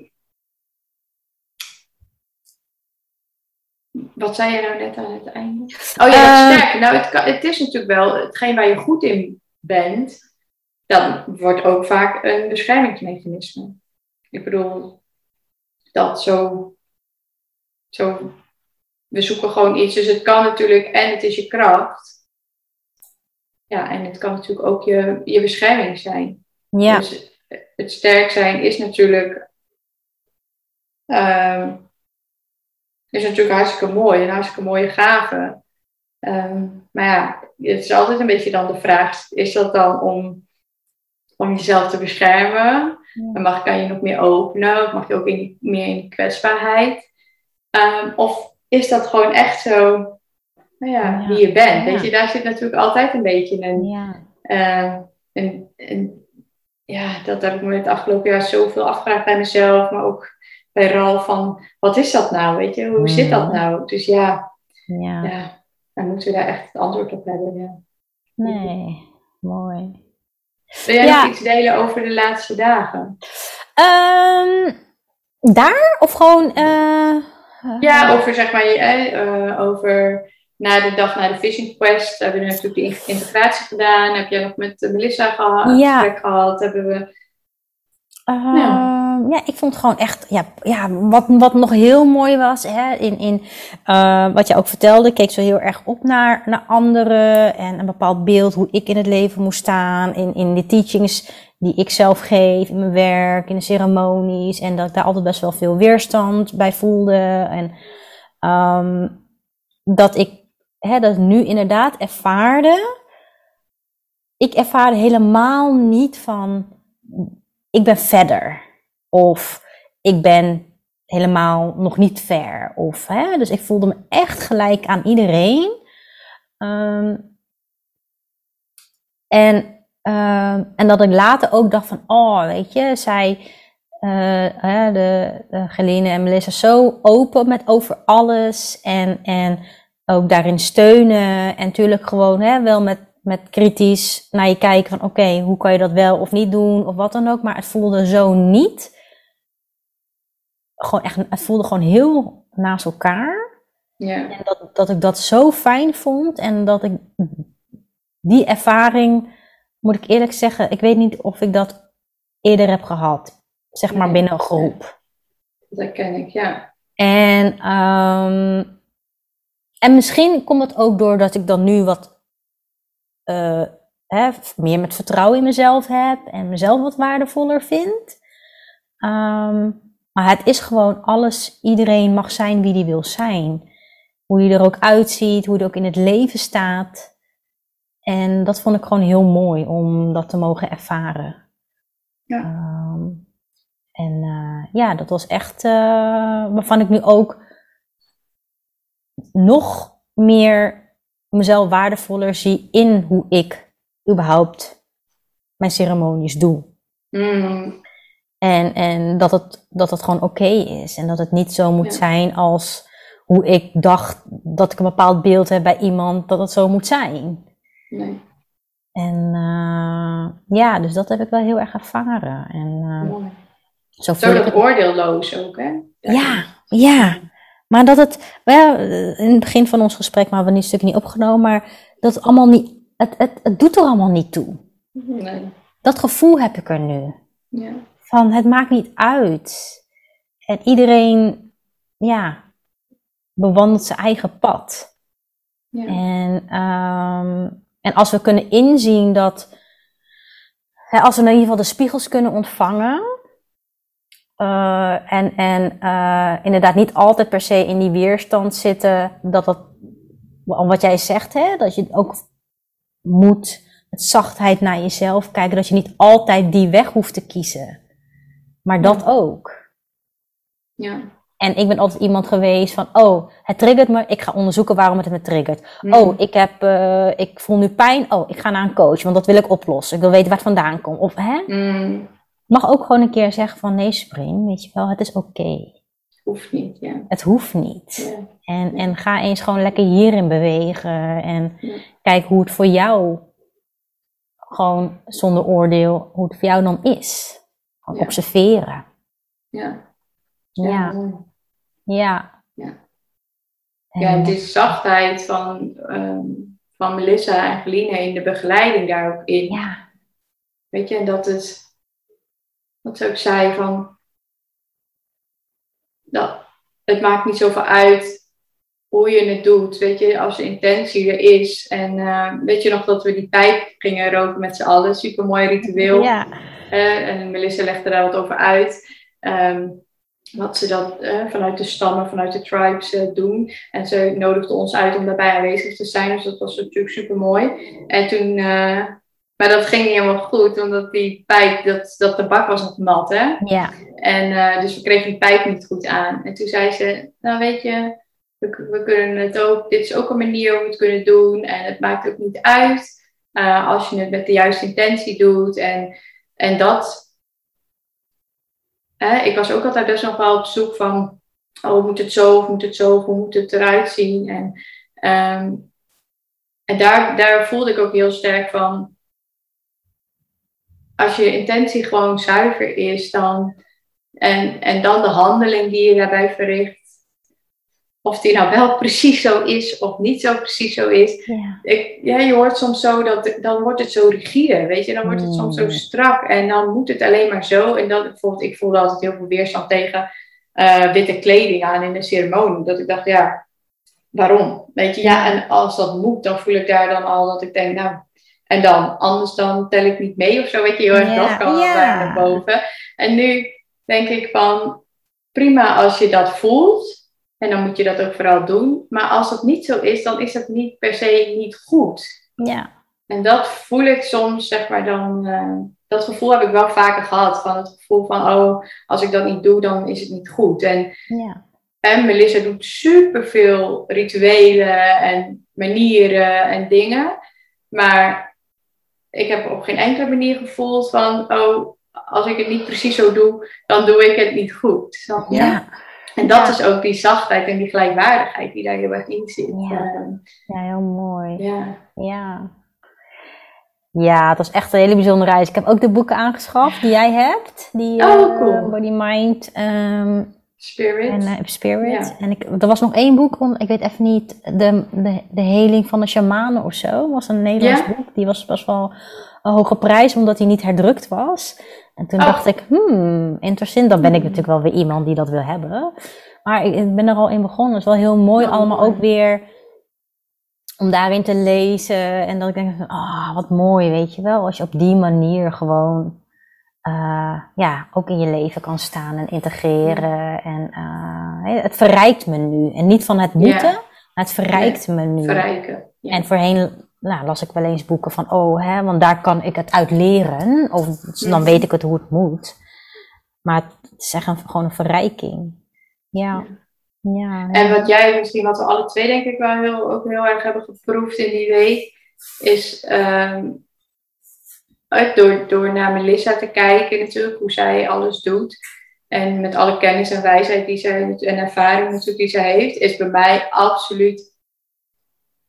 wat zei je nou net aan het einde? Oh ja, Eh, dat sterk. Nou, het, kan, het is natuurlijk wel hetgeen waar je goed in bent. Dan wordt ook vaak een beschermingsmechanisme. Ik bedoel, dat zo, zo. We zoeken gewoon iets. Dus het kan natuurlijk, en het is je kracht. Ja, en het kan natuurlijk ook je, je bescherming zijn. Ja, Dus het sterk zijn is natuurlijk, ehm, is natuurlijk hartstikke mooi, een hartstikke mooie gave. Ehm, maar ja, het is altijd een beetje dan de vraag, is dat dan om, om jezelf te beschermen? Dan mag, kan je nog meer openen, of mag je ook in, meer in kwetsbaarheid? Ehm, of is dat gewoon echt zo, nou ja, Ja. wie je bent? Ja. Weet je, daar zit natuurlijk altijd een beetje een, ja. eh, ja, dat heb ik me het afgelopen jaar zoveel afgevraagd bij mezelf, maar ook bij Ralf van, wat is dat nou, weet je, hoe zit dat nou? Dus ja, ja. ja, dan moeten we daar echt het antwoord op hebben, ja. Nee, mooi. Wil jij Ja. nog iets delen over de laatste dagen? Ehm, daar of gewoon. eh, Ja, over zeg maar, eh, over na de dag na de Fishing Quest hebben we natuurlijk die in- integratie gedaan. Heb jij nog met eh, Melissa geha- Ja. gesprek gehad? Hebben we, Ehm, Ja. ja. ik vond gewoon echt, ja, ja wat, wat nog heel mooi was, hè, in, in eh, wat je ook vertelde, keek zo heel erg op naar, naar anderen en een bepaald beeld hoe ik in het leven moest staan, in, in de teachings die ik zelf geef, in mijn werk, in de ceremonies, en dat ik daar altijd best wel veel weerstand bij voelde. En ehm, dat ik hè, dat nu inderdaad ervaarde, ik ervaarde helemaal niet van ik ben verder. Of ik ben helemaal nog niet ver. Of, hè, dus ik voelde me echt gelijk aan iedereen. Ehm, en, ehm, en dat ik later ook dacht van, oh, weet je, zij, eh, de, de Geline en Melissa, zo open met over alles. En, en ook daarin steunen. En natuurlijk gewoon hè, wel met, met kritisch naar je kijken van oké, hoe kan je dat wel of niet doen of wat dan ook. Maar het voelde zo niet. Gewoon echt, het voelde gewoon heel naast elkaar. Ja. En dat, dat ik dat zo fijn vond en dat ik die ervaring, moet ik eerlijk zeggen, ik weet niet of ik dat eerder heb gehad. Zeg maar binnen een groep. Dat ken ik, ja. En, ehm, en misschien komt het ook doordat ik dan nu wat eh, hè, meer met vertrouwen in mezelf heb en mezelf wat waardevoller vind. Ehm, maar het is gewoon alles, iedereen mag zijn wie die wil zijn. Hoe je er ook uitziet, hoe je er ook in het leven staat. En dat vond ik gewoon heel mooi om dat te mogen ervaren. Ja. Ehm, en eh, ja, dat was echt eh, waarvan ik nu ook nog meer mezelf waardevoller zie in hoe ik überhaupt mijn ceremonies doe. Mm, En, en dat, het, dat het gewoon oké is. En dat het niet zo moet Ja. zijn als hoe ik dacht dat ik een bepaald beeld heb bij iemand, dat het zo moet zijn. Nee, En eh, ja, dus dat heb ik wel heel erg ervaren. En eh, mooi. zo dat het. oordeelloos ook, hè? Ja, ja. Maar dat het, wel, eh, in het begin van ons gesprek, maar we hebben die stuk niet opgenomen, maar dat het allemaal niet, het, het, het doet er allemaal niet toe. Nee, Dat gevoel heb ik er nu. ja. Van het maakt niet uit. En iedereen, ja, bewandelt zijn eigen pad. Ja. En, ehm, en als we kunnen inzien dat, hè, als we in ieder geval de spiegels kunnen ontvangen, eh, en, en eh, inderdaad niet altijd per se in die weerstand zitten, dat dat, wat jij zegt, hè, dat je ook moet met zachtheid naar jezelf kijken, dat je niet altijd die weg hoeft te kiezen. Maar dat ook. ja. En ik ben altijd iemand geweest van, oh, het triggert me, ik ga onderzoeken waarom het me triggert. Mm. Oh, ik, heb, eh, ik voel nu pijn, oh, ik ga naar een coach, want dat wil ik oplossen. Ik wil weten waar het vandaan komt. Of, hè? Mm, Mag ook gewoon een keer zeggen van, nee, spring, weet je wel, het is oké. hoeft niet, ja. Het hoeft niet. ja. En, en ga eens gewoon lekker hierin bewegen en Ja. kijk hoe het voor jou, gewoon zonder oordeel, hoe het voor jou dan is. Gewoon Ja. observeren. Ja. Ja. Ja. Ja. Ja, het is zachtheid van, ehm, van Melissa en Feline in de begeleiding daar ook in. ja. Weet je, en dat het, wat ze ook zei van, dat het maakt niet zoveel uit hoe je het doet, weet je, als de intentie er is. En eh, weet je nog dat we die pijp gingen roken met z'n allen, super mooi ritueel. Ja, Eh, en Melissa legde daar wat over uit. Ehm, wat ze dat eh, vanuit de stammen, vanuit de tribes eh, doen. En ze nodigde ons uit om daarbij aanwezig te zijn. Dus dat was natuurlijk super mooi. En toen, eh, maar dat ging niet helemaal goed, omdat die pijp, dat, dat tabak was nog nat, hè. ja, En eh, dus we kregen die pijp niet goed aan. En toen zei ze, nou weet je, we, we kunnen het ook, dit is ook een manier we het kunnen doen. En het maakt ook niet uit als je het met de juiste intentie doet. En, en dat, ik was ook altijd best nog wel op zoek van, oh moet het zo of moet het zo of hoe moet het eruit zien. En, ehm, en daar, daar voelde ik ook heel sterk van, als je intentie gewoon zuiver is, dan en, en dan de handeling die je daarbij verricht. Of die nou wel precies zo is of niet zo precies zo is. ja. Ik, ja, je hoort soms zo dat dan wordt het zo rigide, weet je. Dan wordt het soms zo Mm. strak en dan moet het alleen maar zo. En dan bijvoorbeeld, ik voelde altijd heel veel weerstand tegen eh, witte kleding aan in de ceremonie. Dat ik dacht, ja, waarom? Weet je, ja, en als dat moet, dan voel ik daar dan al dat ik denk, nou, en dan, anders dan tel ik niet mee of zo, weet je, heel erg dat kan naar boven. En nu denk ik van, prima als je dat voelt, en dan moet je dat ook vooral doen. Maar als dat niet zo is, dan is dat niet per se niet goed. ja. En dat voel ik soms, zeg maar, dan. eh, dat gevoel heb ik wel vaker gehad. Van het gevoel van, oh, als ik dat niet doe, dan is het niet goed. En, ja. en Melissa doet superveel rituelen en manieren en dingen. Maar ik heb op geen enkele manier gevoeld van, oh, als ik het niet precies zo doe, dan doe ik het niet goed. Snap je? Ja, En dat is ook die zachtheid en die gelijkwaardigheid die daar heel erg in zit. Ja. Ehm, Ja, heel mooi. ja. Ja. Ja, het was echt een hele bijzondere reis. Ik heb ook de boeken aangeschaft die jij hebt. Die Oh, eh. Body, Mind ehm, Spirit. en eh, Spirit. Ja. En ik, er was nog één boek, om, ik weet even niet, de, de, de heling van de shamanen of zo. was een Nederlands Ja. boek. Die was best wel een hoge prijs, omdat hij niet herdrukt was. En toen Oh. dacht ik, hmm, interessant. Dan ben ik natuurlijk wel weer iemand die dat wil hebben. Maar ik, ben er al in begonnen. Het is wel heel mooi Oh, allemaal mooi. ook weer om daarin te lezen. En dat ik denk ah, wat mooi, weet je wel. Als je op die manier gewoon, eh, ja, ook in je leven kan staan en integreren. En eh, het verrijkt me nu. En niet van het moeten, maar het verrijkt me nu. Verrijken. Ja. En voorheen nou, las ik wel eens boeken van, oh, hè, want daar kan ik het uit leren. Of dan weet ik het hoe het moet. Maar het is echt een, gewoon een verrijking. Ja. Ja. En wat jij misschien, wat we alle twee denk ik wel heel, ook heel erg hebben geproefd in die week, is ehm, door, door naar Melissa te kijken natuurlijk, hoe zij alles doet. En met alle kennis en wijsheid die zij en ervaring natuurlijk die zij heeft, is bij mij absoluut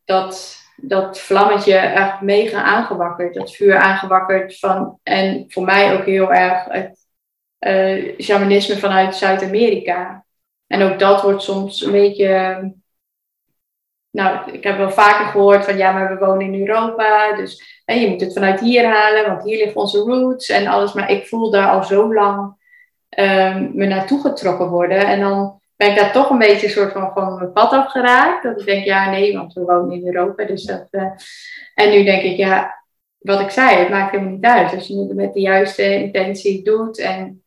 dat, dat vlammetje echt mega aangewakkerd. Dat vuur aangewakkerd van, en voor mij ook heel erg het eh, shamanisme vanuit Zuid-Amerika. En ook dat wordt soms een beetje. Nou, ik heb wel vaker gehoord van ja, maar we wonen in Europa, dus hè, je moet het vanuit hier halen, want hier liggen onze roots en alles. Maar ik voel daar al zo lang ehm, me naartoe getrokken worden. En dan ben ik daar toch een beetje een soort van van mijn pad afgeraakt. Dat ik denk, ja, nee, want we wonen in Europa. Dus dat, eh, En nu denk ik, ja, wat ik zei, het maakt helemaal niet uit. Als je het met de juiste intentie doet en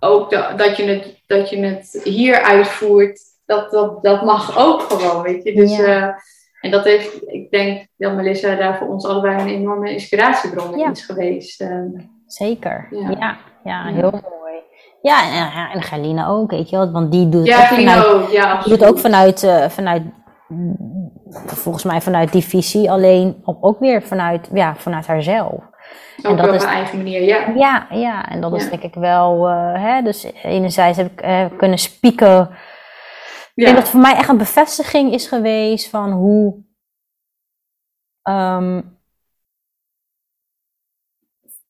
ook da- dat, je het, dat je het hier uitvoert, dat, dat, dat mag ook gewoon, weet je. Dus, Ja. eh, en dat heeft, ik denk dat Melissa daar voor ons allebei een enorme inspiratiebron Ja. is geweest. Ehm, Zeker. Ja. Ja, heel. Ja, en, en Gerline ook, weet je wel. Want die doet ja, ook vanuit, ook. Ja, doet ook vanuit, eh, vanuit, volgens mij vanuit die visie. Alleen ook weer vanuit, ja, vanuit haarzelf. Ook en dat op is- haar eigen manier, ja. Ja, ja, en dat is Ja. denk ik wel, eh, hè, dus enerzijds heb ik eh, kunnen spieken. Ik denk dat voor mij echt een bevestiging is geweest van hoe,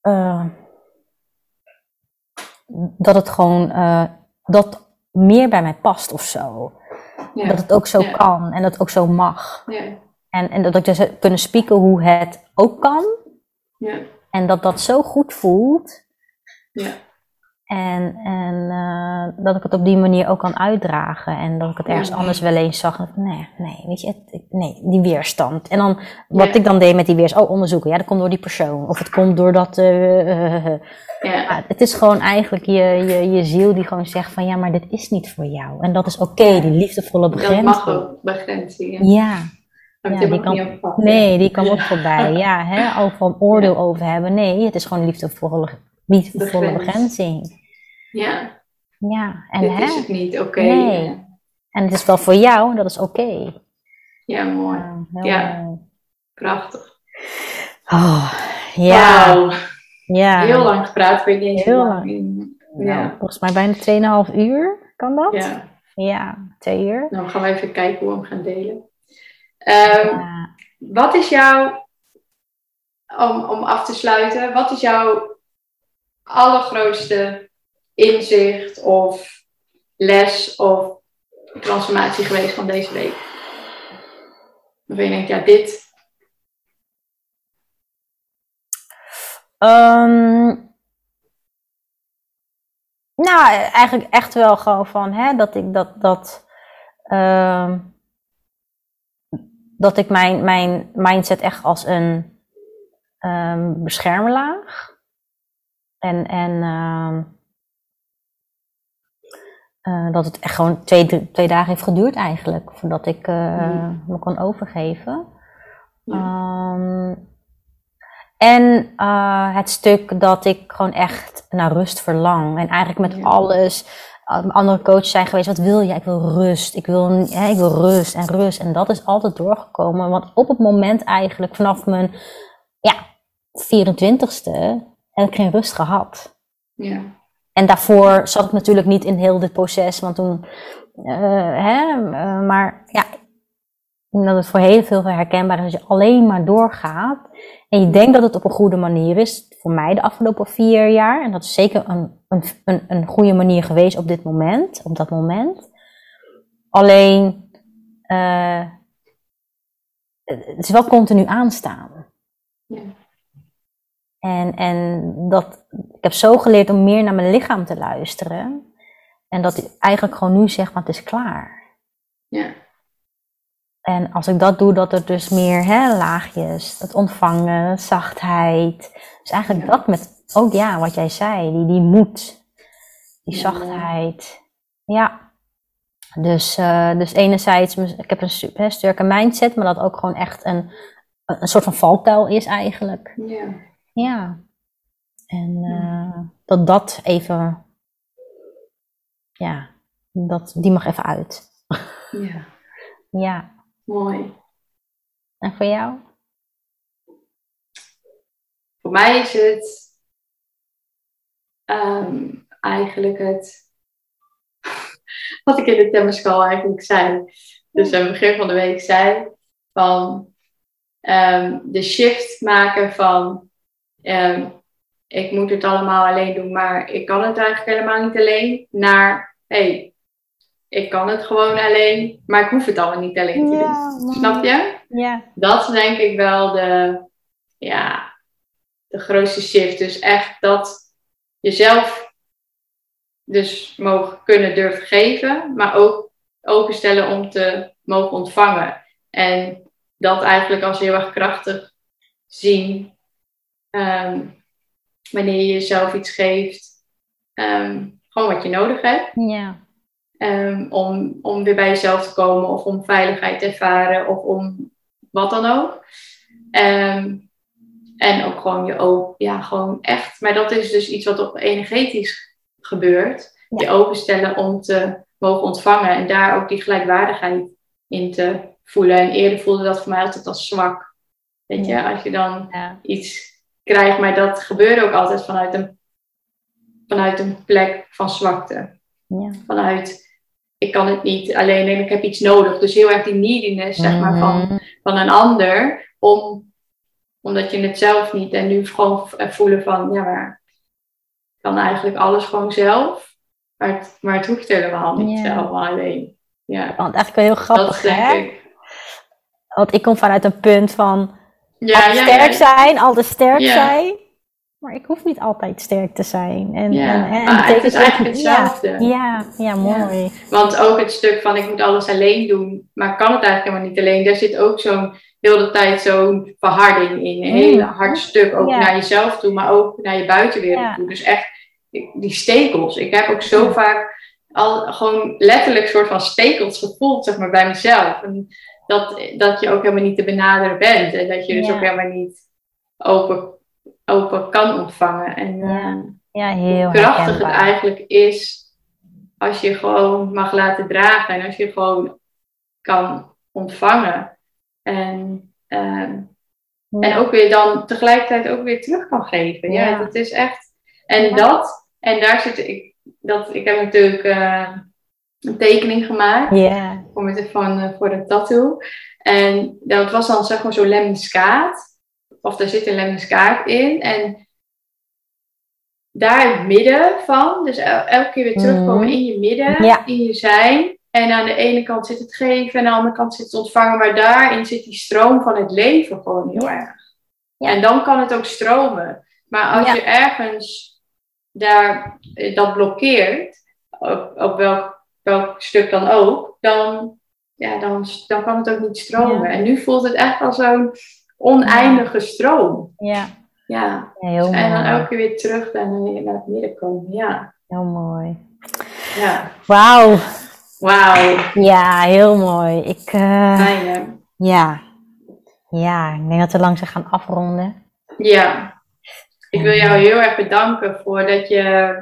eh, dat het gewoon, eh, dat meer bij mij past of zo. ja, Dat het ook zo Ja. kan en dat het ook zo mag. ja, En, en dat ik dus kunnen spieken hoe het ook kan. ja, En dat dat zo goed voelt. En, en eh, dat ik het op die manier ook kan uitdragen. En dat ik het ergens anders wel eens zag. Nee, nee, weet je, het, nee, die weerstand. En dan, wat Ja. ik dan deed met die weerstand, oh, onderzoeken. Ja, dat komt door die persoon. Of het komt doordat, eh, eh, ja. ja, het is gewoon eigenlijk je, je, je ziel die gewoon zegt van, ja, maar dit is niet voor jou. En dat is oké, die liefdevolle Dat begrenzing. mag ook, begrenzing. Ja. Ja, Ja, die kan- nee, die kan ook voorbij. *laughs* Ja, hè, een oordeel over hebben. Nee, het is gewoon liefdevolle, liefdevolle begrenzing. Ja, Ja, en dit hè? is het niet, oké. Nee. En het is wel voor jou, en dat is oké. Ja, mooi. Ja, heel Ja. mooi. Prachtig. Oh, ja, Wauw. ja. Heel lang gepraat, weet eens Heel lang. Ja. Nou, volgens mij bijna 2,5 uur, kan dat? ja. Ja, twee uur. Nou, gaan we even kijken hoe we hem gaan delen. Ehm, Ja. Wat is jouw, om, om af te sluiten, wat is jouw allergrootste inzicht of les of transformatie geweest van deze week? Waarvan je denkt, ja, dit, Ehm, nou, eigenlijk echt wel gewoon van, hè, dat ik dat, dat, ehm, dat ik mijn, mijn mindset echt als een ehm, beschermlaag. En, en eh, dat het echt gewoon twee, drie- twee dagen heeft geduurd eigenlijk, voordat ik eh, me kon overgeven. Ja. Ehm, en eh, het stuk dat ik gewoon echt naar rust verlang. En eigenlijk met Ja. alles. andere coaches zijn geweest, wat wil je? Ik wil rust. Ik wil, hè, ik wil rust en rust. En dat is altijd doorgekomen. Want op het moment eigenlijk, vanaf mijn ja, 24ste, heb ik geen rust gehad. ja, en daarvoor zat ik natuurlijk niet in heel dit proces, want toen, uh, hè, uh, maar ja, dat het voor heel veel herkenbaar is dat je alleen maar doorgaat. En je denkt dat het op een goede manier is, voor mij de afgelopen vier jaar. En dat is zeker een, een, een, een goede manier geweest op dit moment, op dat moment. Alleen, uh, het is wel continu aanstaan. Ja. En, en dat, ik heb zo geleerd om meer naar mijn lichaam te luisteren. En dat ik eigenlijk gewoon nu zeg, want het is klaar. Ja. En als ik dat doe, dat er dus meer hè, laagjes, het ontvangen, zachtheid. Dus eigenlijk dat met, ook ja, wat jij zei, die, die moed, die zachtheid. Ja. Dus, uh, dus enerzijds, ik heb een super, sterke mindset, maar dat ook gewoon echt een, een soort van valkuil is eigenlijk. Ja. Ja. En uh, dat dat even, ja, dat, die mag even uit. Ja. *laughs* ja. Mooi. En voor jou? Voor mij is het um, eigenlijk het *laughs* wat ik in de Temmerschool eigenlijk zei. Dus aan het begin van de week zei van um, de shift maken van um, ik moet het allemaal alleen doen, maar ik kan het eigenlijk helemaal niet alleen. Naar hey, ik kan het gewoon alleen, maar ik hoef het allemaal niet alleen te doen. Snap je? Ja. Dat is denk ik wel de, ja, de grootste shift. Dus echt dat jezelf dus mogen kunnen durven geven, maar ook openstellen om te mogen ontvangen. En dat eigenlijk als heel erg krachtig zien um, wanneer je jezelf iets geeft, um, gewoon wat je nodig hebt. Ja. Um, om, om weer bij jezelf te komen of om veiligheid te ervaren of om wat dan ook. en ook gewoon je open, ja, gewoon echt. Maar dat is dus iets wat op energetisch gebeurt. Je openstellen om te mogen ontvangen en daar ook die gelijkwaardigheid in te voelen. En eerder voelde dat voor mij altijd als zwak. Weet je, als je dan iets krijgt, maar dat gebeurde ook altijd vanuit een, vanuit een plek van zwakte. Ja. Vanuit, ik kan het niet alleen en ik heb iets nodig. Dus heel erg die neediness, zeg maar, van, mhm. van een ander. Om, omdat je het zelf niet en nu gewoon voelen van, ja, maar kan eigenlijk alles gewoon zelf. Maar het, maar het hoeft helemaal niet zelf alleen. Ja. Want eigenlijk wel heel grappig, hè? Ik. Want ik kom vanuit een punt van ja, altijd sterk zijn, altijd sterk zijn. Maar ik hoef niet altijd sterk te zijn. En, ja. en, en, het is eigenlijk hetzelfde. Ja, ja, mooi. Want ook het stuk van ik moet alles alleen doen, maar kan het eigenlijk helemaal niet alleen. Daar zit ook zo'n heel de tijd zo'n verharding in. Een mm. heel hard stuk ook naar jezelf toe, maar ook naar je buitenwereld toe. Dus echt die stekels. Ik heb ook zo vaak al gewoon letterlijk soort van stekels gevoeld, zeg maar, bij mezelf. En dat, dat je ook helemaal niet te benaderen bent. En dat je dus ook helemaal niet open, open kan ontvangen. En ja. Uh, ja, heel hoe krachtig het eigenlijk is als je gewoon mag laten dragen. En als je gewoon kan ontvangen. En, uh, en ook weer dan tegelijkertijd ook weer terug kan geven. Ja, dat is echt. En dat en daar zit ik, dat, ik heb natuurlijk uh, een tekening gemaakt yeah. Voor, van, uh, voor de tattoo. En dat was dan zeg maar zo'n lemmiskaat. Of daar zit een lemmiskaat in. En daar in het midden van, dus elke keer weer terugkomen mm. in je midden, in je zijn. En aan de ene kant zit het geven en aan de andere kant zit het ontvangen. Maar daarin zit die stroom van het leven gewoon heel erg. Ja. En dan kan het ook stromen. Maar als je ergens daar, eh, dat blokkeert, op, op welk, welk stuk dan ook, dan, ja, dan, dan kan het ook niet stromen. En nu voelt het echt als zo'n oneindige stroom. Ja. Ja. heel mooi. En dan elke keer weer terug naar, naar het midden komen. Ja. Heel mooi. Ja. Wauw. Wauw. Ja, heel mooi. Ik, uh, Fijn, hè? Ja. Ja, ik denk dat we langzaam gaan afronden. Ja. Ik wil jou heel erg bedanken voor dat je,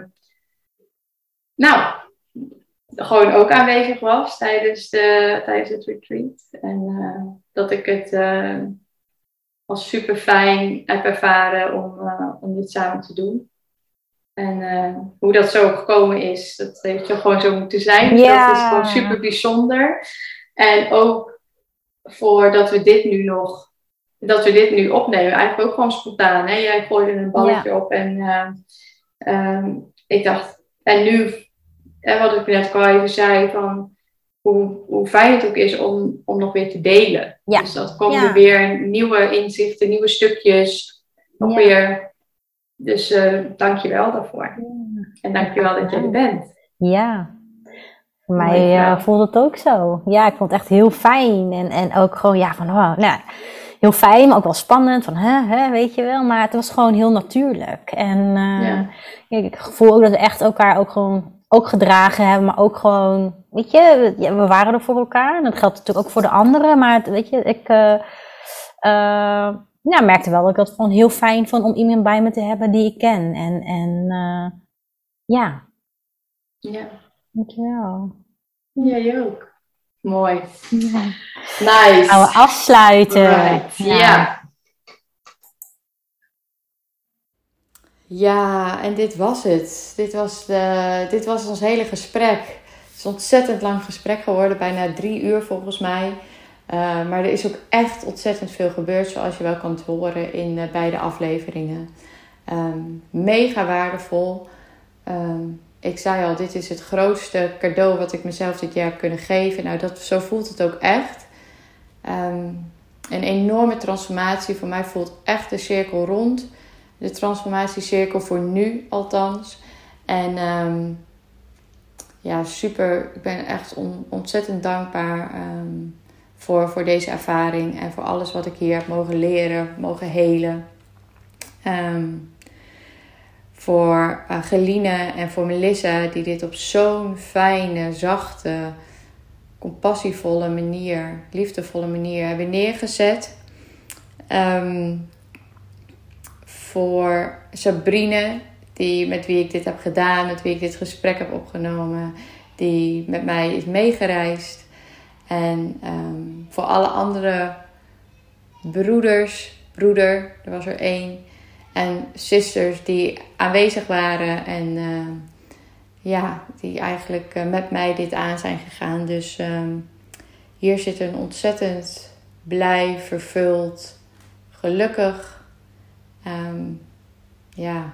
nou, gewoon ook aanwezig was tijdens, de, tijdens het retreat. En uh, dat ik het uh, als super fijn heb ervaren om, uh, om dit samen te doen. En eh, hoe dat zo gekomen is, dat heeft je gewoon zo moeten zijn. Dus dat is gewoon super bijzonder. En ook voordat we dit nu nog, dat we dit nu opnemen, eigenlijk ook gewoon spontaan. Hè? Jij gooide een balletje op en uh, ik dacht, en nu, wat ik net al even zei, van hoe, hoe fijn het ook is om, om nog weer te delen. Ja. Dus dat komen er weer nieuwe inzichten, nieuwe stukjes, nog weer. Dus uh, dank je wel daarvoor. En dank je wel dat je er bent. Ja, voor mij uh, voelde het ook zo. Ja, ik vond het echt heel fijn. En, en ook gewoon, ja, van, oh, nou, heel fijn, maar ook wel spannend. Van, hè, hè, weet je wel. Maar het was gewoon heel natuurlijk. En uh, ja. ik voel ook dat we echt elkaar ook gewoon ook gedragen hebben, maar ook gewoon, weet je, we waren er voor elkaar. En dat geldt natuurlijk ook voor de anderen. Maar weet je, ik uh, uh, ja, merkte wel dat ik het gewoon heel fijn vond om iemand bij me te hebben die ik ken. En, en uh, ja. Ja. Dankjewel. Jij ook. Mooi. Ja. Nice. Gaan we afsluiten. Right. ja. Ja, en dit was het. Dit was, de, dit was ons hele gesprek. Het is een ontzettend lang gesprek geworden, bijna drie uur volgens mij. Uh, maar er is ook echt ontzettend veel gebeurd, zoals je wel kan horen in uh, beide afleveringen. Um, mega waardevol. Um, ik zei al, dit is het grootste cadeau wat ik mezelf dit jaar heb kunnen geven. Nou, dat, zo voelt het ook echt. Um, een enorme transformatie. Voor mij voelt echt de cirkel rond de transformatiecirkel voor nu althans. En um, ja, super. Ik ben echt ontzettend dankbaar um, voor, voor deze ervaring en voor alles wat ik hier heb mogen leren, mogen helen. Um, voor uh, Geline en voor Melissa, die dit op zo'n fijne, zachte, compassievolle manier, liefdevolle manier hebben neergezet. Voor Sabrine, die, met wie ik dit heb gedaan, met wie ik dit gesprek heb opgenomen, die met mij is meegereisd. En ehm, voor alle andere broeders, broeder, er was er één, en zusters die aanwezig waren en ehm, ja, die eigenlijk eh, met mij dit aan zijn gegaan. Dus ehm, hier zit een ontzettend blij, vervuld, gelukkig um, ja,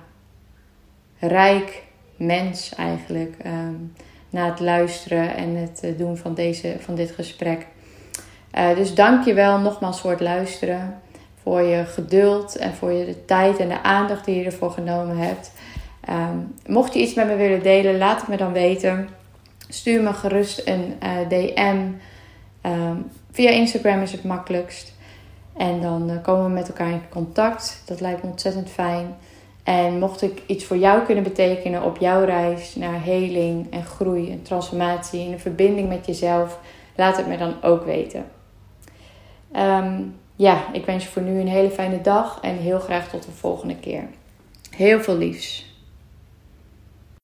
rijk mens eigenlijk. Um, na het luisteren en het eh, doen van, deze, van dit gesprek. Uh, dus dank je wel nogmaals voor het luisteren. Voor je geduld en voor je de tijd en de aandacht die je ervoor genomen hebt. Um, mocht je iets met me willen delen, laat het me dan weten. Stuur me gerust een eh, DM. Via Instagram is het makkelijkst. En dan eh, komen we met elkaar in contact. Dat lijkt me ontzettend fijn. En mocht ik iets voor jou kunnen betekenen op jouw reis naar heling en groei en transformatie in een verbinding met jezelf, laat het me dan ook weten. Ehm, ja, ik wens je voor nu een hele fijne dag en heel graag tot de volgende keer. Heel veel liefs.